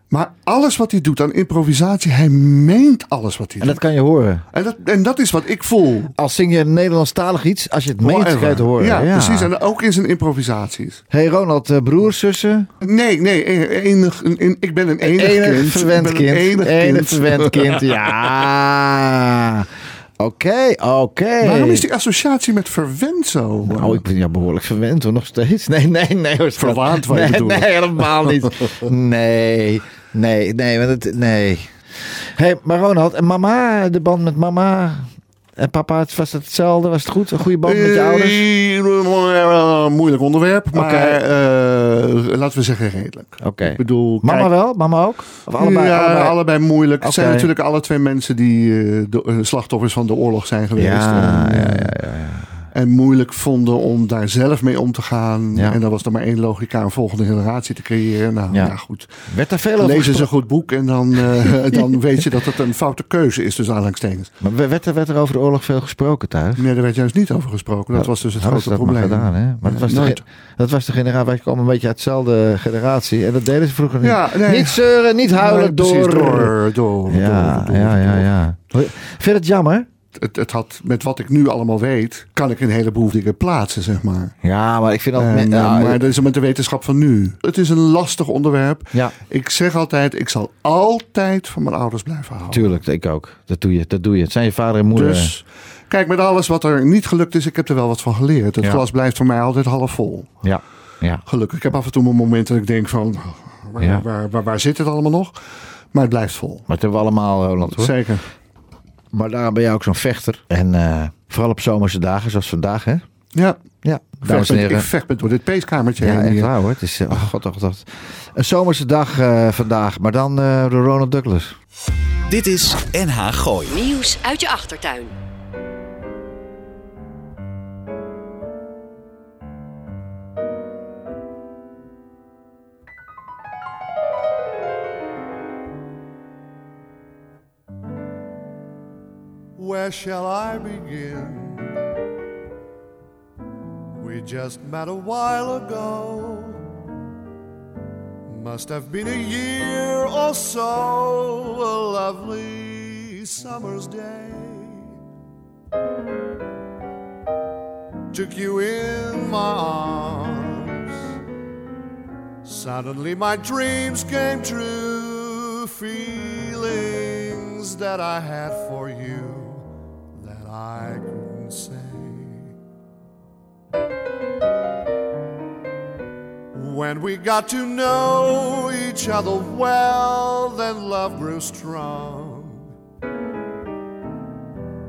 S3: Maar alles wat hij doet aan improvisatie, hij meent alles wat hij
S2: En dat
S3: doet.
S2: kan je horen.
S3: En dat, en dat is wat ik voel.
S2: Als zing je Nederlandstalig iets, als je het meent, ga je het horen.
S3: Ja, precies. En ook in zijn improvisaties.
S2: Hey Ronald, eh, broers, zussen?
S3: Nee, nee, enig, ik ben een enig,
S2: Enig
S3: kind.
S2: verwend kind.
S3: een enig
S2: Enig
S3: kind.
S2: verwend kind, ja. Oké, oké.
S3: Waarom is die associatie met verwend zo?
S2: Nou, ik ben ja behoorlijk verwend hoor, nog steeds. Nee, nee, nee. hoor.
S3: Verwaand, wou je
S2: nee, helemaal niet. Nee, nee, nee, want het, nee. hey, maar Ronald, en mama, de band met mama en papa, was het hetzelfde? Was het goed? Een goede band met je ouders?
S3: Eh, Moeilijk onderwerp, maar eh, laten we zeggen redelijk.
S2: Oké.
S3: Ik bedoel,
S2: Mama
S3: kijk,
S2: wel? Mama ook? Of allebei?
S3: ja,
S2: allebei?
S3: allebei, moeilijk. Het zijn natuurlijk alle twee mensen die eh, de, eh, slachtoffers van de oorlog zijn geweest. Eh,
S2: ja, ja, ja.
S3: En moeilijk vonden om daar zelf mee om te gaan.
S2: Ja.
S3: En dan was er maar één logica, een volgende generatie te creëren. Nou
S2: Ja.
S3: ja, goed.
S2: Werd daar veel over
S3: Lees eens een goed boek en dan, eh, dan weet je dat het een foute keuze is, dus aanhalingstekens.
S2: Maar werd er, werd er over de oorlog veel gesproken thuis?
S3: Nee, daar werd juist niet over gesproken. Dat was dus het
S2: Hadden
S3: grote probleem.
S2: gedaan, hè? Maar dat was, de, dat was de generatie, wij komen een beetje uit dezelfde generatie. En dat deden ze vroeger niet.
S3: Ja, nee.
S2: Niet zeuren, niet huilen,
S3: Nee,
S2: door.
S3: door, door,
S2: Ja,
S3: door, door,
S2: ja, ja, ja. Vind je het jammer?
S3: Het, het had, met wat ik nu allemaal weet, kan ik een heleboel dingen plaatsen, zeg maar.
S2: Ja, maar ik vind dat...
S3: En, eh,
S2: ja,
S3: maar dat is met de wetenschap van nu. Het is een lastig onderwerp.
S2: ja,
S3: Ik zeg altijd, ik zal altijd van mijn ouders blijven houden.
S2: tuurlijk, ik ook. Dat doe je, dat doe je. Het zijn je vader en moeder.
S3: Dus kijk, met alles wat er niet gelukt is, ik heb er wel wat van geleerd. Het
S2: Ja.
S3: glas blijft voor mij altijd half vol.
S2: Ja, ja.
S3: Gelukkig. Ik heb af en toe mijn momenten dat ik denk van, waar,
S2: Ja.
S3: waar, waar, waar zit het allemaal nog? Maar het blijft vol.
S2: Maar het hebben we allemaal, Roland, hoor.
S3: Zeker.
S2: Maar daarom ben jij ook zo'n vechter. En eh, vooral op zomerse dagen, zoals vandaag, hè?
S3: Ja,
S2: Ja, dames en heren.
S3: ik vecht met door dit peeskamertje
S2: Ja,
S3: heen
S2: echt
S3: hier.
S2: waar hoor. Het is, eh, oh god, oh god, god. Een zomerse dag eh, vandaag, maar dan eh door Ronald Douglas.
S1: Dit is NH Gooi.
S5: Nieuws uit je achtertuin.
S8: Where shall I begin? We just met a while ago. Must have been a year
S3: or so a lovely summer's day. Took you in my arms. Suddenly my dreams came true. Feelings that I had for you I couldn't say. When we got to know each other well, then love grew strong.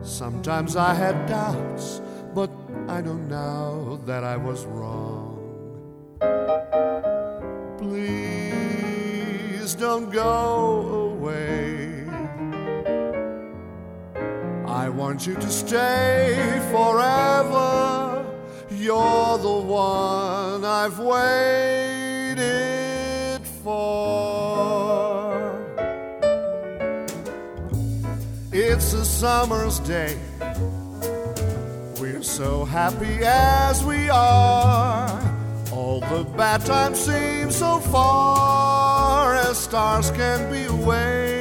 S3: Sometimes I had doubts, but I know now that I was wrong. Please don't go away. I want you to stay forever. You're the one I've waited for. It's a summer's day. We're so happy as we are. All the bad times seem so far as stars can be away.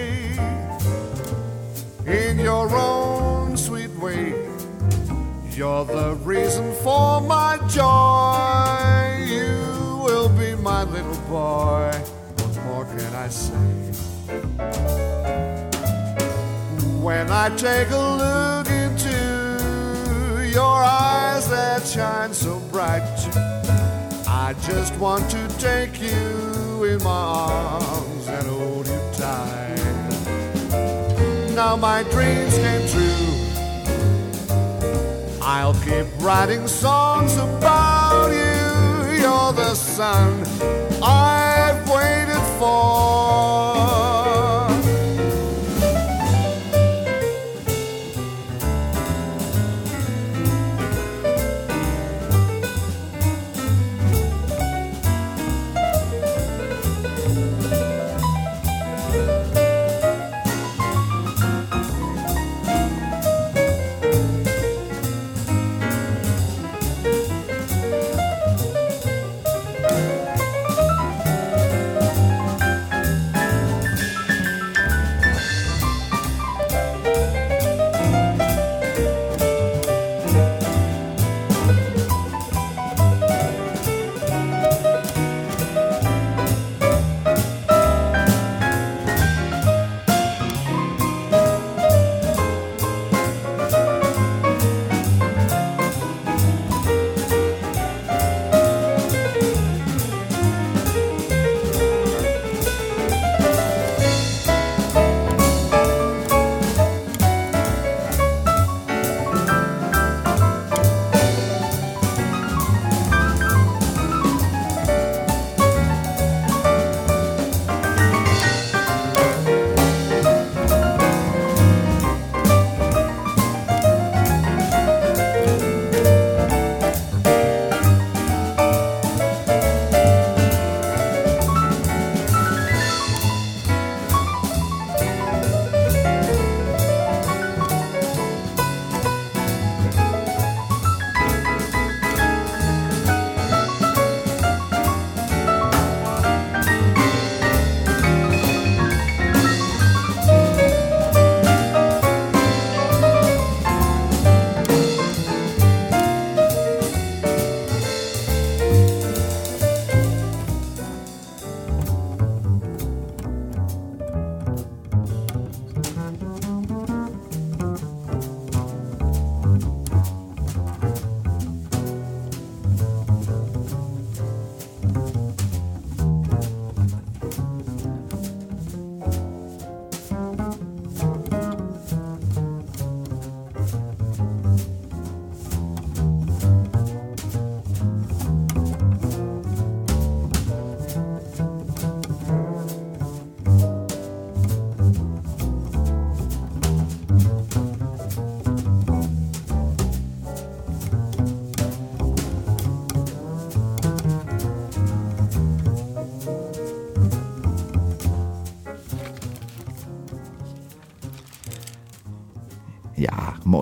S3: In your own sweet way, you're the reason for my joy. You will be my little boy. What more can I say? When I take a look into your eyes that shine so bright, I just want to take you in my arms and hold you tight. Now my dreams came true. I'll keep writing songs about you. You're the sun I've waited for.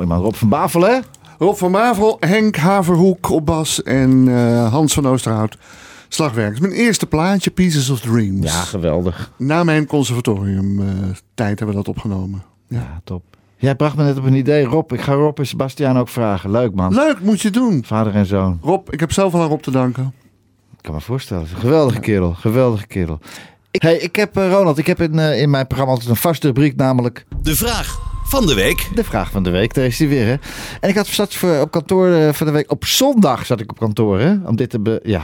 S2: Mooi man. Rob van Bavel, hè?
S9: Rob van Mavel, Henk Haverhoek op bas en eh, Hans van Oosterhout
S3: slagwerkers. Mijn eerste plaatje, Pieces of Dreams.
S2: Ja, geweldig.
S3: Na mijn conservatorium eh, tijd hebben we dat opgenomen. Ja.
S2: Ja, top. Jij bracht me net op een idee. Rob, ik ga Rob en Sebastiaan ook vragen. Leuk man.
S3: Leuk, moet je doen.
S2: Vader en zoon.
S3: Rob, ik heb zelf al aan Rob te danken.
S2: Ik kan me voorstellen. Geweldige kerel. Geweldige kerel. Ik, hey, ik heb, eh, Ronald, ik heb in, in mijn programma altijd een vaste rubriek, namelijk
S1: De vraag van de week.
S2: de vraag van de week. Daar is die weer, hè. En ik had zat voor, op kantoor eh, van de week, op zondag zat ik op kantoor, hè. Om dit te, be, ja.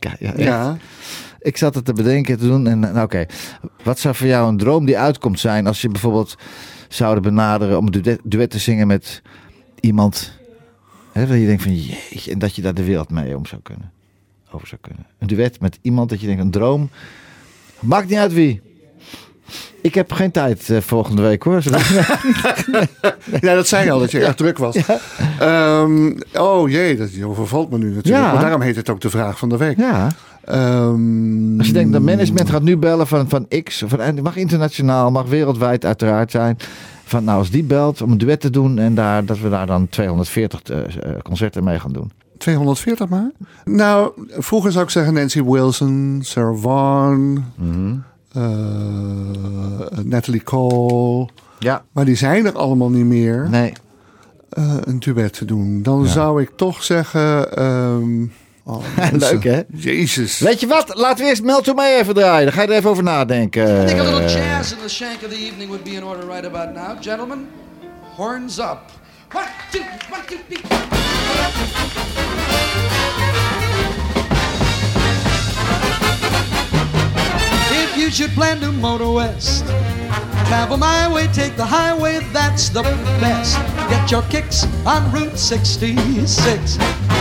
S2: Ja, ja,
S3: Ja.
S2: Ik zat het te bedenken, te doen. En nou, oké, wat zou voor jou een droom die uitkomt zijn als je bijvoorbeeld zouden benaderen om een duet, duet te zingen met iemand. Hè, dat je denkt van jeetje, en dat je daar de wereld mee om zou kunnen. Over zou kunnen. Een duet met iemand dat je denkt, een droom. Maakt niet uit wie. Ik heb geen tijd eh, volgende week hoor.
S3: Ja, dat zei je al, dat je echt druk was. Ehm, oh jee, dat overvalt me nu natuurlijk.
S2: Ja.
S3: Maar daarom heet het ook de vraag van de week.
S2: ja.
S3: Ehm,
S2: Als je denkt, dat management gaat nu bellen van, van X, van, mag internationaal, mag wereldwijd uiteraard zijn. Van nou, als die belt om een duet te doen en daar, dat we daar dan 240 eh, eh, concerten mee gaan doen.
S3: 240 maar? Nou, vroeger zou ik zeggen Nancy Wilson, Sarah Vaughan, eh, Natalie Cole.
S2: Ja.
S3: Maar die zijn er allemaal niet meer.
S2: Nee.
S3: eh, een duet te doen. Dan zou ik toch zeggen... oh, mensen.
S2: Leuk hè?
S3: Jezus.
S2: Weet je wat? Laten we eerst Mel to mee even draaien. Dan ga je er even over nadenken.
S5: I think a little jazz in the shank of the evening would be in order right about now. Gentlemen, horns up. One, two, one, two, three. You should plan to motor west, travel my way, take the highway, that's the best. Get your kicks on Route 66.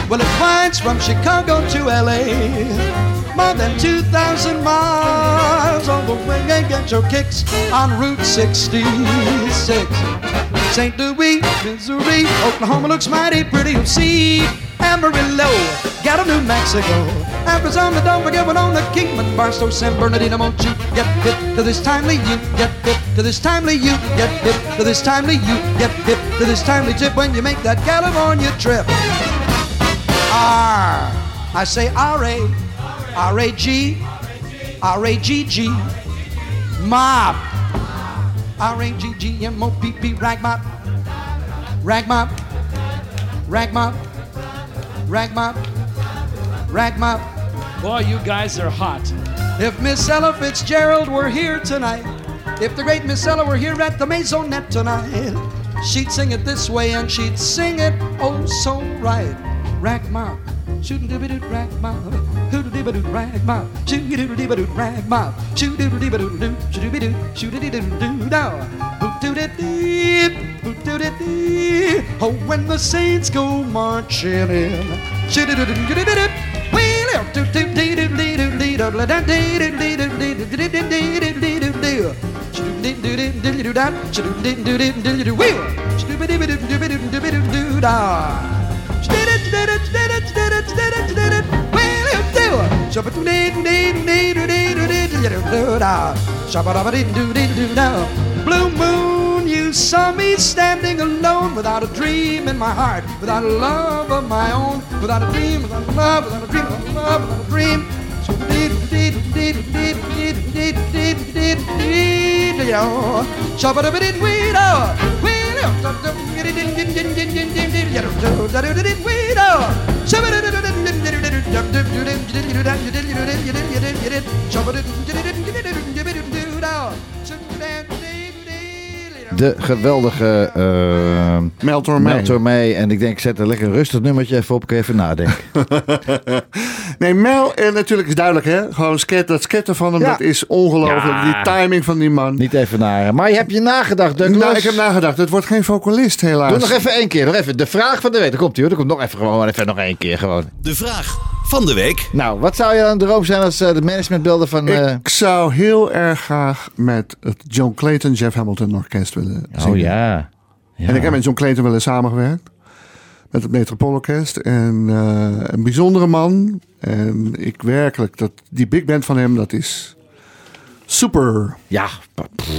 S5: Well, it winds from Chicago to LA. More than 2,000 miles on the way and get your kicks on Route 66. St. Louis, Missouri, Oklahoma looks mighty pretty. You'll see Amarillo, got a New Mexico. Arizona, don't forget we're on the Kingman, Barstow, San Bernardino. Won't you get fit to this timely you? Get fit to this timely you. Get fit to this timely you. Get fit to this timely trip when you make that California trip. R. I say R-A, R-A-G, R-A-G-G, mop. R-A-G-G-M-O-P-P, rag mop, rag mop, rag mop, rag mop, rag mop.
S10: Boy, you guys are hot.
S5: If Miss Ella Fitzgerald were here tonight, if the great Miss Ella were here at the Maisonette tonight, she'd sing it this way and she'd sing it oh so right. Rack mop, shootin' dibba doot rack mob, hoodle dibba doot rack mob, shoo doodle dibba doot rack mob, shoo doodle dibba doot doot, shoo doobie doot, shooting doodie doot doot dow, hoot doot it deep, hoot doot it deep, oh when the saints go marching in, shoo doodle doot doot doot Blue moon, saw me standing alone without a dream in my heart, without a love of my own, without a dream, without a love, without a dream, without a love, without a dream.
S2: De geweldige uh,
S3: Mel Tormé.
S2: Mel Tormé. En ik denk, ik zet er lekker een rustig nummertje even op. Kun je even nadenken.
S3: Nee, Mel, en natuurlijk is duidelijk, hè? Gewoon sket, dat sketten van hem,
S2: Ja.
S3: dat is ongelooflijk.
S2: Ja.
S3: Die timing van die man.
S2: Niet even naar. Maar je hebt je nagedacht, Douglas.
S3: Nou, ik heb nagedacht, het wordt geen vocalist, helaas.
S2: Doe nog even één keer. Nog even. De vraag van de week. Daar komt hij hoor. Er komt nog even gewoon even nog één keer gewoon.
S1: De vraag van de week.
S2: Nou, wat zou je dan droom zijn als eh, de managementbeelden van... eh,
S3: Ik zou heel erg graag met het John Clayton Jeff Hamilton orkest willen zingen.
S2: oh ja. ja.
S3: En ik heb met John Clayton wel eens samengewerkt. Met het Metropoolorkest. En eh, een bijzondere man. En ik werkelijk, dat, die big band van hem, dat is super.
S2: Ja.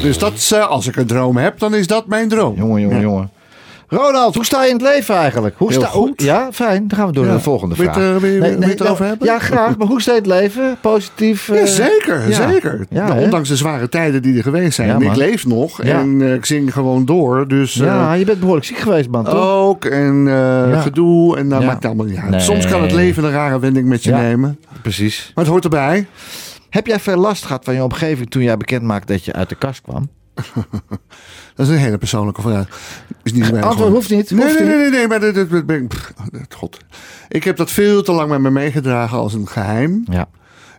S3: Dus dat, is, eh, als ik een droom heb, dan is dat mijn droom.
S2: Jongen, jongen,
S3: Ja.
S2: jongen. Ronald, hoe sta je in het leven eigenlijk? Hoe
S3: Heel
S2: sta,
S3: goed.
S2: ja, fijn. Dan gaan we door
S3: Ja.
S2: naar de volgende vraag.
S3: eh, wil je- je het erover hebben?
S2: Ja, graag. Maar hoe sta je in het leven? Positief? eh,
S3: Ja, zeker,
S2: ja.
S3: zeker.
S2: Ja,
S3: Nou, ondanks de zware tijden die er geweest zijn. Ik leef nog en eh, ik zing gewoon door. Dus eh,
S2: Ja, je bent behoorlijk ziek geweest, man, toch?
S3: ook en eh, gedoe. En dat maakt allemaal niet uit.
S2: Nee.
S3: Soms kan het leven een rare wending met je nemen.
S2: Precies.
S3: Maar het hoort erbij.
S2: Heb jij veel last gehad van je omgeving toen jij bekend maakte dat je uit de kast kwam?
S3: Dat is een hele persoonlijke vraag. Is niet mijn
S2: Antwoord
S3: gewoon.
S2: hoeft niet,
S3: Nee,
S2: hoeft
S3: nee, nee, nee, nee, maar dit, dit, dit ben ik- pff, dit- God. Ik heb dat veel te lang met me meegedragen als een geheim.
S2: Ja.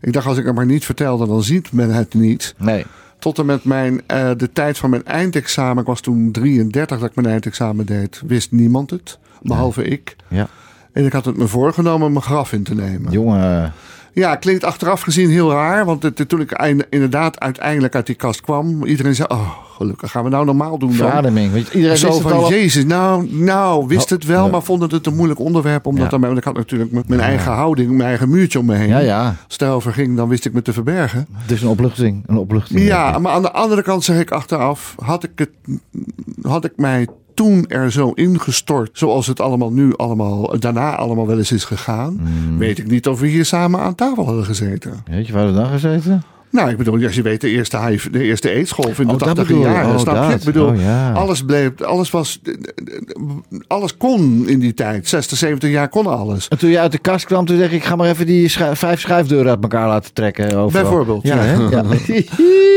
S3: Ik dacht, als ik het maar niet vertelde, dan ziet men het niet.
S2: Nee.
S3: Tot en met mijn, eh, de tijd van mijn eindexamen, ik was toen 33 dat ik mijn eindexamen deed, wist niemand het, behalve ik.
S2: Ja.
S3: En ik had het me voorgenomen mijn graf in te nemen.
S2: Jongen.
S3: Ja, klinkt achteraf gezien heel raar, want het, toen ik eind- inderdaad uiteindelijk uit die kast kwam, iedereen zei, oh gelukkig, gaan we nou normaal doen dan?
S2: Verademing. Want iedereen
S3: Zo
S2: wist het
S3: van,
S2: al.
S3: jezus, nou, nou, wist het wel, maar vond het het een moeilijk onderwerp. Omdat
S2: Ja.
S3: dan, want ik had natuurlijk mijn eigen houding, mijn eigen muurtje om me heen.
S2: Ja, ja.
S3: Als het daarover ging, dan wist ik me te verbergen.
S2: Dus een opluchting. Een opluchting.
S3: Ja, maar aan de andere kant zeg ik achteraf, had ik, het, had ik mij toen er zo ingestort, zoals het allemaal nu allemaal, daarna allemaal wel eens is gegaan,
S2: Mm.
S3: weet ik niet of we hier samen aan tafel hadden gezeten.
S2: Weet je waar we dan gezeten?
S3: Nou, ik bedoel, als je weet, de eerste, HIV, de eerste aidsgolf in de
S2: Oh, dat
S3: 80
S2: bedoel je.
S3: jaren,
S2: Oh,
S3: snap je? Ik bedoel,
S2: Oh, ja.
S3: alles bleef, alles was, alles kon in die tijd. 60, 70 jaar kon alles.
S2: En toen je uit de kast kwam, toen dacht ik, ik ga maar even die schu- vijf schuifdeuren uit elkaar laten trekken. Overal.
S3: Bijvoorbeeld,
S2: Ja,
S3: ja.
S2: hè? ja.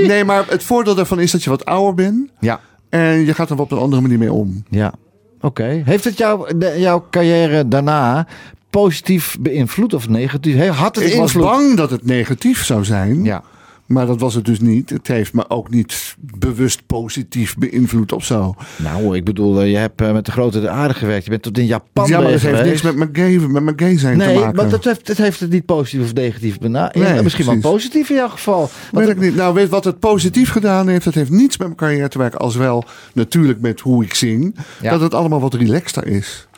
S3: Nee, maar het voordeel daarvan is dat je wat ouder bent
S2: ja.
S3: En je gaat er op een andere manier mee om.
S2: Ja. Oké. Heeft het jou, de- jouw carrière daarna positief beïnvloed of negatief? Had het
S3: Ik was bang dat het negatief zou zijn.
S2: Ja.
S3: Maar dat was het dus niet. Het heeft me ook niet bewust positief beïnvloed of zo.
S2: Nou, ik bedoel, eh, je hebt eh, met de grote de aarde gewerkt. Je bent tot in Japan
S3: ja, maar dat heeft niks met mijn gay, met mijn gay zijn te
S2: Nee,
S3: maken.
S2: maar dat heeft, dat heeft het niet positief of negatief bena-
S3: Nee,
S2: ja, Misschien
S3: precies.
S2: wel positief in jouw geval.
S3: Weet ik niet. Nou, weet wat het positief gedaan heeft, dat heeft niets met mijn carrière te maken. Als wel natuurlijk met hoe ik zing.
S2: Ja.
S3: Dat het allemaal wat relaxter is.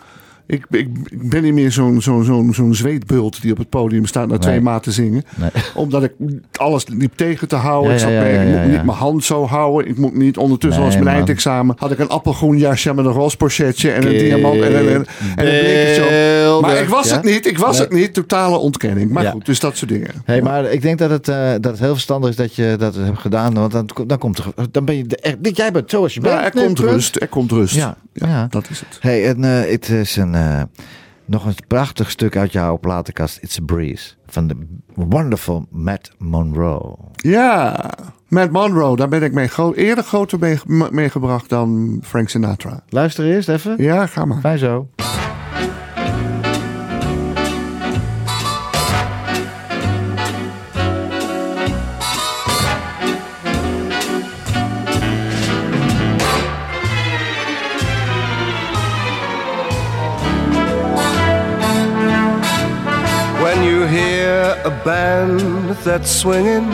S3: Ik, ik, ik ben niet meer zo'n zo'n zo'n zo'n zweetbult die op het podium staat naar twee maten zingen.
S2: Nee.
S3: Omdat ik alles liep tegen te houden.
S2: Ja,
S3: ik, zat
S2: ja,
S3: ik moet niet mijn hand zo houden. Ik moet niet ondertussen was mijn eindexamen. Had ik een appelgroen jasje met een roze pochetje en een diamant en, en, en, en een blekertje op. Maar ik was het niet. Ik was het niet. Totale ontkenning. Maar goed, dus dat soort dingen.
S2: Hey, maar ik denk dat het, eh, dat het heel verstandig is dat je dat hebt gedaan. Want dan, dan komt er, dan ben je echt, jij bent zoals je bent.
S3: Ja, er komt rust. Er komt rust.
S2: Ja,
S3: Ja,
S2: ja.
S3: dat is het.
S2: Hey, en eh, het is een, eh, nog een prachtig stuk uit jouw platenkast. It's a Breeze. Van de wonderful Matt Monroe.
S3: Ja, Matt Monroe, daar ben ik mee gro- eerder groter mee, meegebracht dan Frank Sinatra.
S2: Luister eerst even.
S3: Ja, ga maar.
S2: Fijn zo.
S4: A band that's swinging,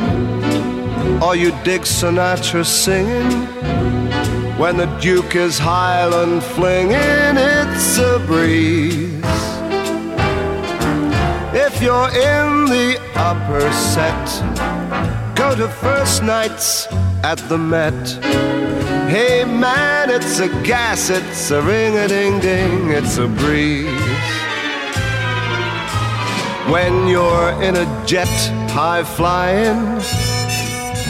S4: or you dig Sinatra singing, when the Duke is Highland flinging, it's a breeze. If you're in the upper set, go to first nights at the Met. Hey man, it's a gas, it's a ring a ding ding, it's a breeze. When you're in a jet high flying,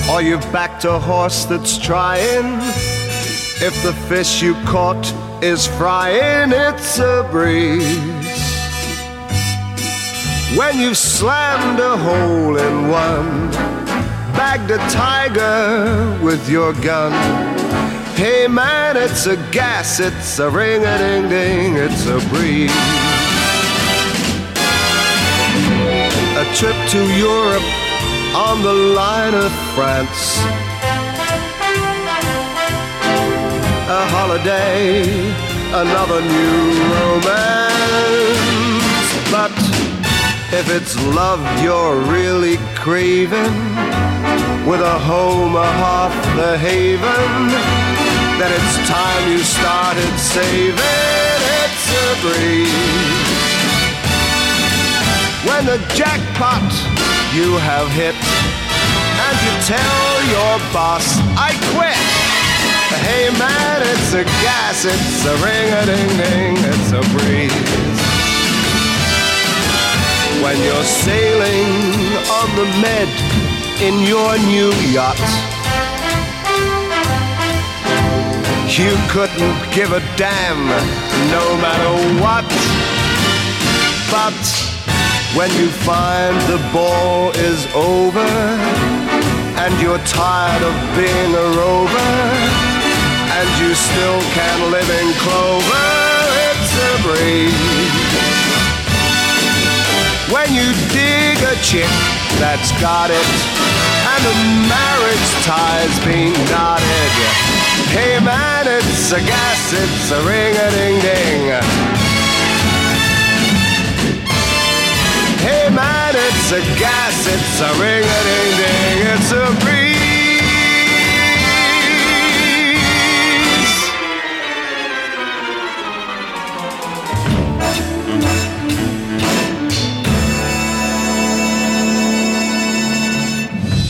S4: or you've backed a horse that's trying, if the fish you caught is frying, it's a breeze. When you've slammed a hole in one, bagged a tiger with your gun. Hey man, it's a gas, it's a ring a ding ding, it's a breeze. Trip to Europe on the line of France. A holiday, another new romance. But if it's love you're really craving, with a home, a hearth, a haven, then it's time you started saving. It's a breeze. When the jackpot you have hit, and you tell your boss, I quit.
S8: Hey man, it's a gas, it's a ring a ding ding, it's a breeze. When you're sailing on the Med in your new yacht, you couldn't give a damn no matter what. But when you find the ball is over and you're tired of being a rover and you still can live in clover, it's a breeze. When you dig a chick that's got it and the marriage tie's been knotted. Hey man, it's a gas, it's a ring-a-ding-ding. Hey it's a gas, it's a ring-a-ding-ding, it's a breeze.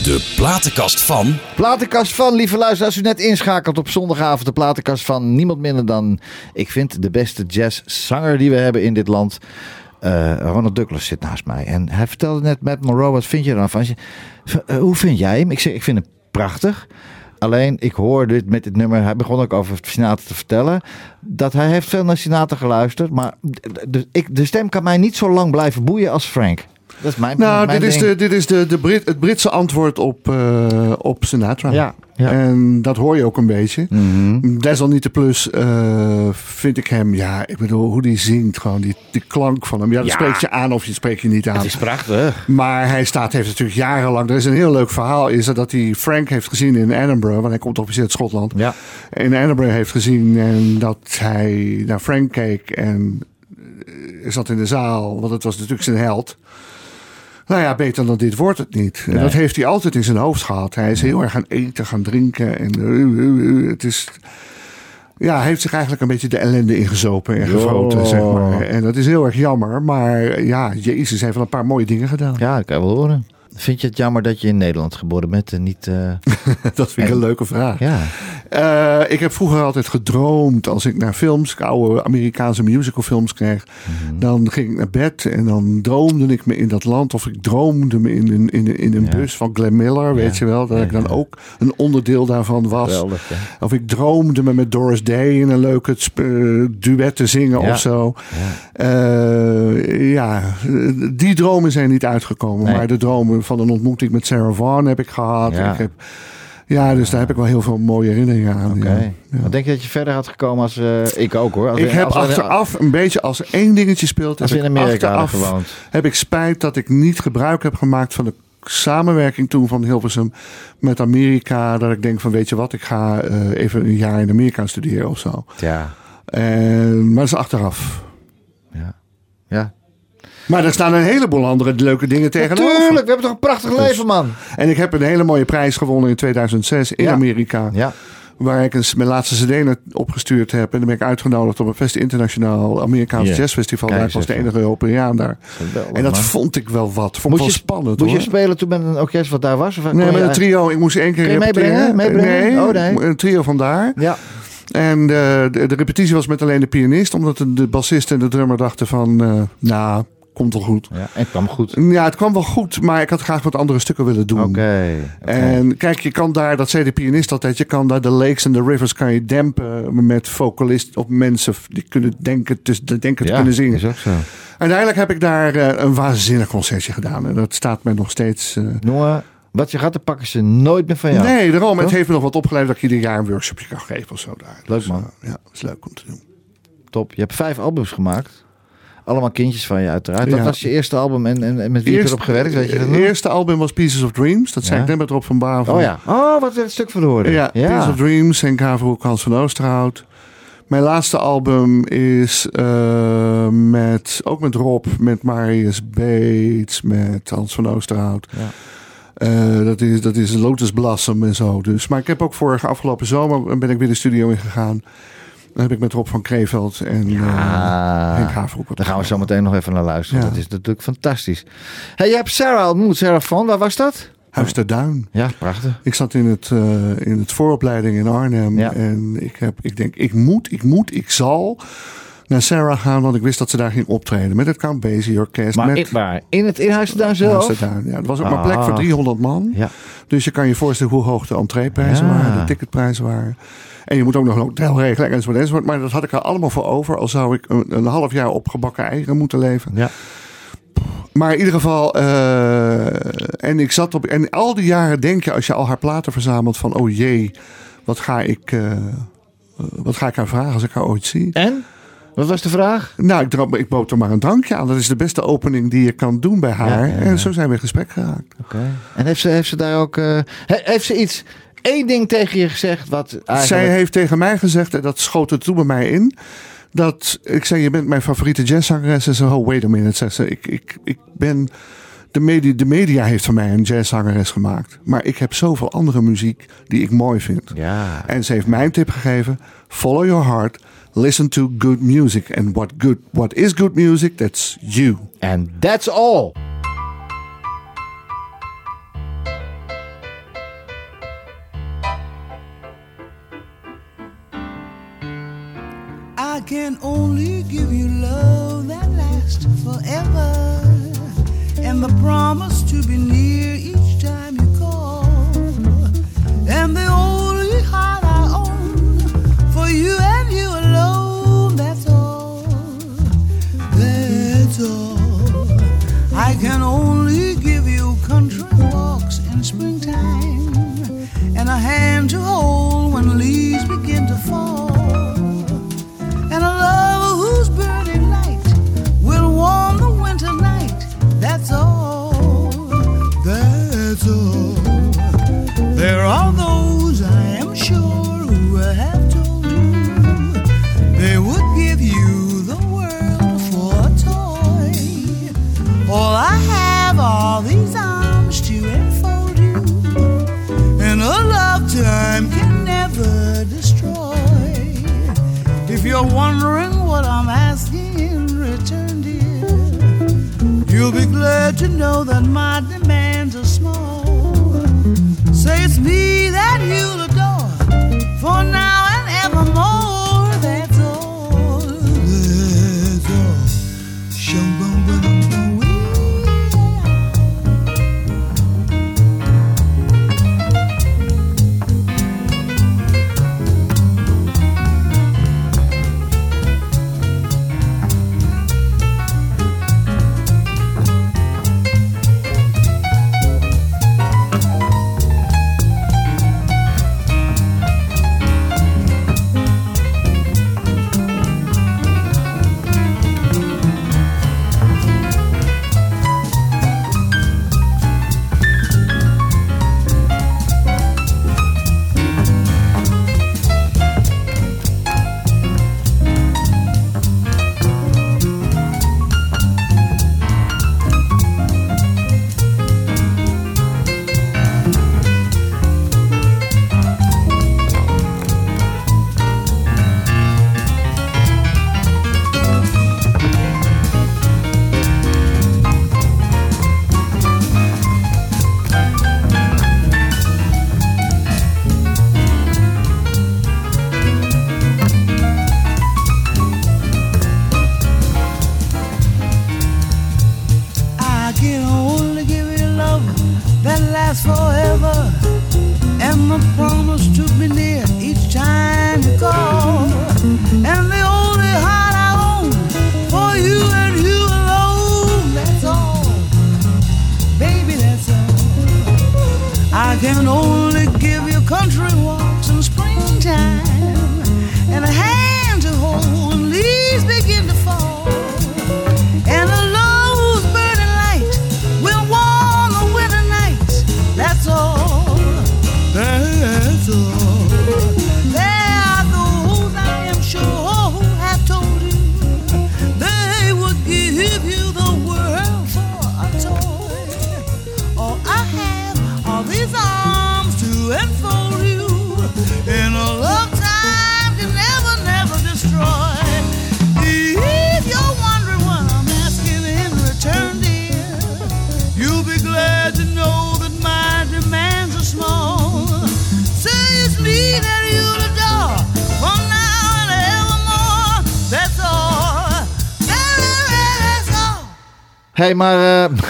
S1: De platenkast van.
S2: Platenkast van, lieve luisteraars, als u net inschakelt op zondagavond. De platenkast van niemand minder dan, ik vind, de beste jazzzanger die we hebben in dit land. Eh, Ronald Douglas zit naast mij. En hij vertelde net met Monroe, wat vind je er dan van? Eh, hoe vind jij hem? Ik zeg, ik vind hem prachtig. Alleen, ik hoor dit met dit nummer, hij begon ook over Sinatra te vertellen, dat hij heeft veel naar Sinatra geluisterd. Maar de, ik, de stem kan mij niet zo lang blijven boeien als Frank. Dat is mijn
S3: Nou,
S2: mijn
S3: dit is, de, dit is de, de Brit, het Britse antwoord op, eh, op Sinatra.
S2: Ja, ja.
S3: En dat hoor je ook een beetje.
S2: Mhm.
S3: Desalniettemin plus eh, vind ik hem, ja, ik bedoel, hoe die zingt, gewoon die, die klank van hem. Ja, dat
S2: Ja.
S3: spreekt je aan of je spreekt je niet aan.
S2: Het is prachtig.
S3: Maar hij staat, heeft natuurlijk jarenlang. Er is een heel leuk verhaal. Is dat hij Frank heeft gezien in Edinburgh. Want hij komt officieel uit Schotland.
S2: Ja.
S3: In Edinburgh heeft gezien. En dat hij naar Frank keek. En eh, zat in de zaal. Want het was natuurlijk zijn held. Nou ja, beter dan dit wordt het niet.
S2: Nee.
S3: dat heeft hij altijd in zijn hoofd gehad. Hij is heel erg gaan eten, gaan drinken. En uh, uh, uh, het is. Ja, hij heeft zich eigenlijk een beetje de ellende ingezopen en
S2: Jo.
S3: gefroten, zeg maar. En dat is heel erg jammer. Maar ja, Jezus heeft wel een paar mooie dingen gedaan.
S2: Ja, dat kan je wel horen. Vind je het jammer dat je in Nederland geboren bent en niet...
S3: Dat vind ik een leuke vraag.
S2: ja.
S3: Eh, ik heb vroeger altijd gedroomd als ik naar films, oude Amerikaanse musicalfilms kreeg.
S2: Mhm.
S3: Dan ging ik naar bed en dan droomde ik me in dat land. Of ik droomde me in een, in een, in een
S2: Ja.
S3: bus van Glenn Miller, weet je wel. Dat
S2: Ja,
S3: ik dan ook een onderdeel daarvan was.
S2: Geweldig.
S3: Of ik droomde me met Doris Day in een leuke eh, duet te zingen of zo. Eh, ja, die dromen zijn niet uitgekomen.
S2: Nee.
S3: Maar de dromen van een ontmoeting met Sarah Vaughan heb ik gehad.
S2: Ja.
S3: Ik heb, ja, dus daar heb ik wel heel veel mooie herinneringen aan.
S2: Oké.
S3: ja. Ja.
S2: Wat denk je dat je verder had gekomen als... eh, ik ook hoor. Als
S3: Ik heb
S2: als
S3: achteraf een beetje, als één dingetje speelt,
S2: Als in
S3: ik
S2: Amerika gewoond.
S3: heb ik spijt dat ik niet gebruik heb gemaakt van de samenwerking toen van Hilversum met Amerika. Dat ik denk van weet je wat, ik ga eh, even een jaar in Amerika studeren of zo.
S2: Ja.
S3: En, maar dat is achteraf.
S2: Ja. Ja.
S3: Maar er staan een heleboel andere leuke dingen tegenover.
S2: Tuurlijk, we hebben toch een prachtig
S3: Dus-
S2: leven, man.
S3: En ik heb een hele mooie prijs gewonnen in 2006 in
S2: Ja.
S3: Amerika.
S2: Ja.
S3: Waar ik een, mijn laatste cd opgestuurd heb. En dan ben ik uitgenodigd op een fest internationaal Amerikaans
S2: Ja.
S3: Jazzfestival. Daar was de enige Europeaan daar.
S2: Geweldig,
S3: En dat
S2: man.
S3: vond ik wel wat. Vond ik wel
S2: je,
S3: spannend
S2: moet je spelen toen met een orkest wat daar was? Of
S3: Nee, met een trio. Ik moest één keer
S2: Kun je
S3: repeteren.
S2: meebrengen? Meebrengen?
S3: Nee,
S2: Oh, nee.
S3: een trio vandaar.
S2: Ja.
S3: En eh, de, de repetitie was met alleen de pianist. Omdat de, de bassist en de drummer dachten van... eh, nou, komt wel goed.
S2: ja. En het kwam goed.
S3: Ja, het kwam wel goed. Maar ik had graag wat andere stukken willen doen.
S2: Oké.
S3: En kijk, je kan daar, dat zei de pianist altijd, je kan daar de lakes en de rivers kan je dempen met vocalisten of mensen die kunnen denken te, denken te
S2: ja,
S3: kunnen zingen.
S2: is ook zo.
S3: Uiteindelijk heb ik daar eh, een waanzinnig concertje gedaan. En dat staat mij nog steeds.
S2: Jongen, wat je gaat, dan pakken ze nooit meer van jou.
S3: Nee, daarom. Het
S2: Toch?
S3: heeft me nog wat opgeleverd dat ik ieder jaar een workshopje kan geven of zo daar.
S2: Leuk,
S3: Dus,
S2: man.
S3: eh, ja, is leuk om te doen.
S2: Top. Je hebt vijf albums gemaakt. Allemaal kindjes van je uiteraard.
S3: Ja.
S2: was je eerste album en, en, en met wie heb je erop gewerkt? Weet je dat
S3: Het
S2: nog?
S3: eerste album was Pieces of Dreams. Dat zei ik net met Rob van Bavel.
S2: Oh ja. Oh, wat het stuk van hoorde.
S3: Ja, Pieces of Dreams en Gavril Hans van Oosterhout. Mijn laatste album is eh, met, ook met Rob, met Marius Bates, met Hans van Oosterhout.
S2: Ja.
S3: Eh, dat, is, dat is Lotus Blossom en zo. Dus. Maar ik heb ook vorige afgelopen zomer ben ik weer de studio ingegaan. Dan heb ik met Rob van Kreeveld en eh
S2: Ah,
S3: Henk
S2: daar gaan we zo meteen nog even naar luisteren.
S3: Ja.
S2: Dat is natuurlijk fantastisch. Hey, je hebt Sarah ontmoet, Sarah van. Waar was dat?
S3: Huis ter Duin.
S2: Ja, prachtig.
S3: Ik zat in het, eh, in het vooropleiding in Arnhem.
S2: Ja.
S3: En ik, heb, ik denk, ik moet, ik moet, ik zal naar Sarah gaan. Want ik wist dat ze daar ging optreden. Met het Count Basie Orkest.
S2: Maar
S3: met
S2: in, waar? in het in Huis Duin zelf?
S3: Huis Duin. Ja, het was ook maar plek voor
S2: Ah.
S3: 300 man.
S2: Ja.
S3: Dus je kan je voorstellen hoe hoog de entreeprijzen
S2: Ja.
S3: waren. De ticketprijzen waren. En je moet ook nog een hotel regelen enzovoort, enzovoort. Maar dat had ik er allemaal voor over. Al zou ik een, een half jaar op gebakken eieren moeten leven.
S2: Ja.
S3: Maar in ieder geval, eh, en ik zat op, en al die jaren denk je als je al haar platen verzamelt van, oh jee, wat ga ik, eh, wat ga ik haar vragen als ik haar ooit zie?
S2: En? Wat was de vraag?
S3: Nou, ik, ik bood er maar een drankje aan. Dat is de beste opening die je kan doen bij haar.
S2: Ja, ja, ja.
S3: En zo zijn we in gesprek geraakt.
S2: Oké. En heeft ze, heeft ze daar ook... eh, he- heeft ze iets... één ding tegen je gezegd wat eigenlijk...
S3: Zij heeft tegen mij gezegd, en dat schoot er toen bij mij in, dat ik zei, je bent mijn favoriete jazzzangeres. En ze oh, wait a minute, zegt ze. Ik, ik, ik ben, de media, de media heeft van mij een jazzzangeres gemaakt. Maar ik heb zoveel andere muziek die ik mooi vind.
S2: Ja.
S3: En ze heeft mij een tip gegeven, follow your heart, listen to good music. And what, good, what is good music? That's you.
S2: And that's all.
S5: I can only give you love that lasts forever and the promise to be near each time you call. And the only heart I own for you and you alone, that's all. That's all. I can only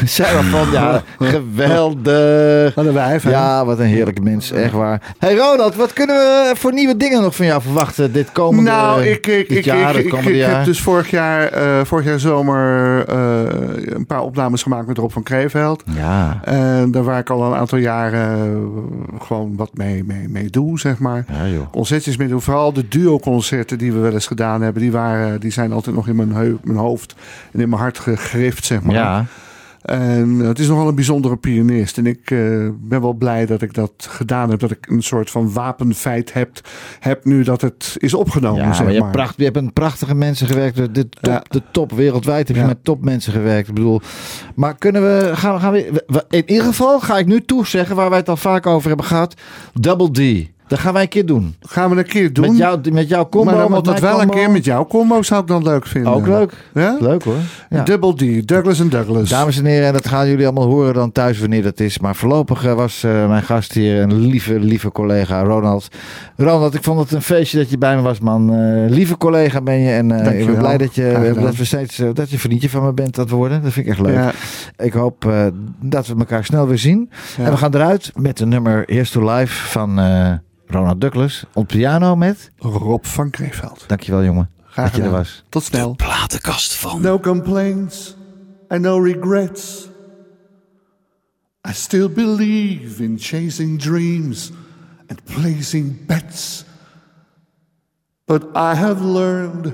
S2: eh Sarah van, ja, geweldig.
S3: Wat een wijf, hè?
S2: Ja, wat een heerlijke mens, echt waar. hey Ronald, wat kunnen we voor nieuwe dingen nog van jou verwachten dit komende
S3: Nou, ik, ik,
S2: dit
S3: ik,
S2: jaar,
S3: ik, ik,
S2: komende
S3: ik
S2: jaar?
S3: heb dus vorig jaar, eh, vorig jaar zomer eh, een paar opnames gemaakt met Rob van Kreeveld.
S2: Ja,
S3: En daar waar ik al een aantal jaren eh, gewoon wat mee, mee, mee doe, zeg maar.
S2: ja joh.
S3: Concertjes mee doen. Vooral de duo-concerten die we wel eens gedaan hebben, die, waren, die zijn altijd nog in mijn, mijn hoofd en in mijn hart gegrift, zeg maar.
S2: Ja,
S3: En eh, het is nogal een bijzondere pianist. En ik eh, ben wel blij dat ik dat gedaan heb. Dat ik een soort van wapenfeit heb, heb nu dat het is opgenomen.
S2: ja
S3: zeg
S2: maar je, hebt pracht, je hebt met prachtige mensen gewerkt. De, top,
S3: Ja.
S2: de top wereldwijd heb je
S3: Ja.
S2: met topmensen gewerkt. Ik bedoel, maar kunnen we, gaan we, gaan we- in ieder geval ga ik nu toezeggen, waar wij het al vaak over hebben gehad. Double D. Dat gaan wij een keer doen.
S3: Gaan we een keer doen.
S2: Met, jou, met jouw combo.
S3: maar dan moet dat wel een keer met jouw combo zou ik dan leuk vinden.
S2: Ook leuk.
S3: Ja?
S2: Leuk hoor. Ja.
S3: Double D, Douglas en Douglas.
S2: Dames en heren, en dat gaan jullie allemaal horen dan thuis wanneer dat is. Maar voorlopig eh, was eh, mijn gast hier een lieve, lieve collega, Ronald. Ronald, ik vond het een feestje dat je bij me was, man. Eh, lieve collega ben je. En eh, ik ben blij dat je, dat we steeds, dat je vriendje van me bent dat worden. Dat vind ik echt leuk.
S3: Ja,
S2: Ik hoop dat we elkaar snel weer zien. En we gaan eruit met de nummer Here's to Life van Ronald Douglas. Op piano met...
S3: Rob van Kreeveld.
S2: Dankjewel jongen,
S3: Graag
S2: dat je er
S3: gedaan.
S2: was.
S3: Tot snel.
S1: Platenkast van
S3: No complaints and no regrets. I still believe in chasing dreams and placing bets. But I have learned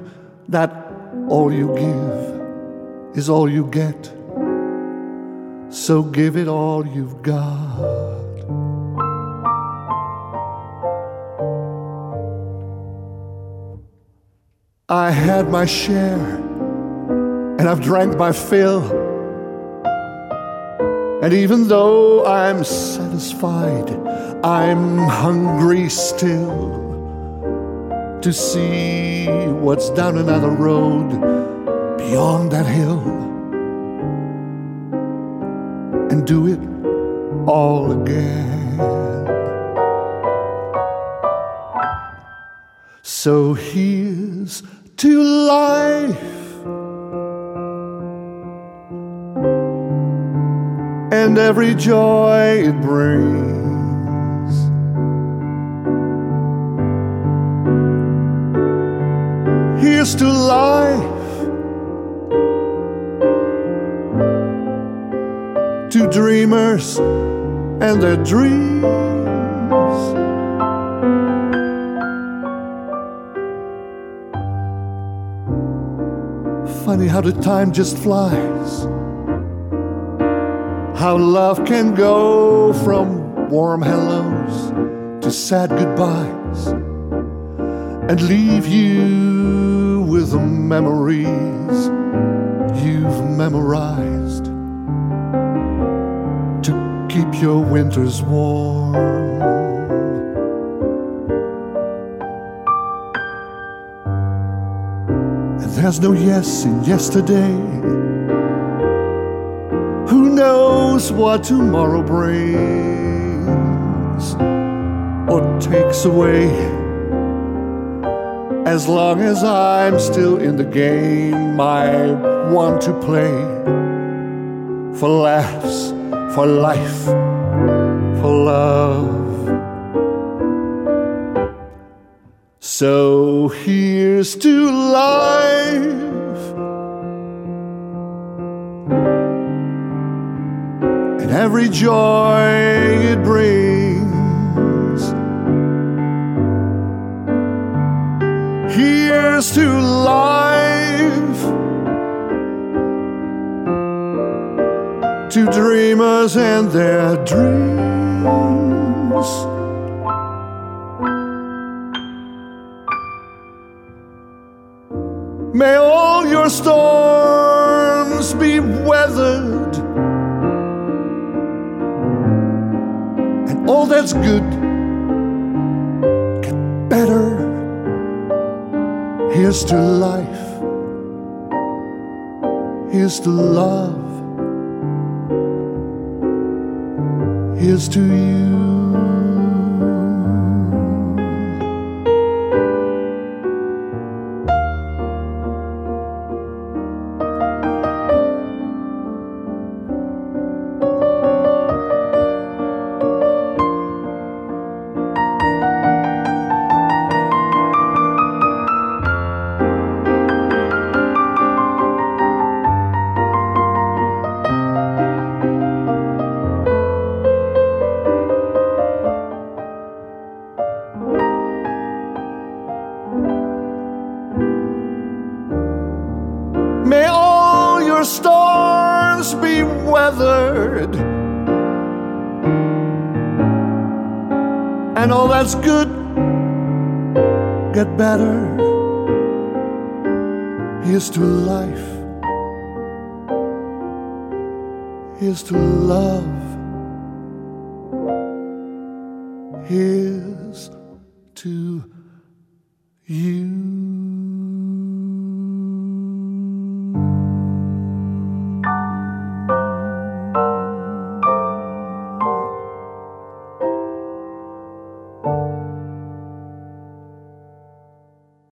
S3: that all you give is all you get. So give it all you've got. I had my share and I've drank my fill. And even though I'm satisfied, I'm hungry still to see what's down another road beyond that hill and do it all again. So here's to life and every joy it brings. Here's to life, to dreamers and their dreams. Funny how the time just flies. How love can go from warm hellos to sad goodbyes and leave you with the memories you've memorized to keep your winters warm. There's no yes in yesterday. Who knows what tomorrow brings or takes away? As long as I'm still in the game, I want to play for laughs, for life, for love. So here's to life joy it brings. Here's to life, to dreamers and their dreams. May all your storms be weathered, that's good get better. Here's to life, here's to love, here's to you.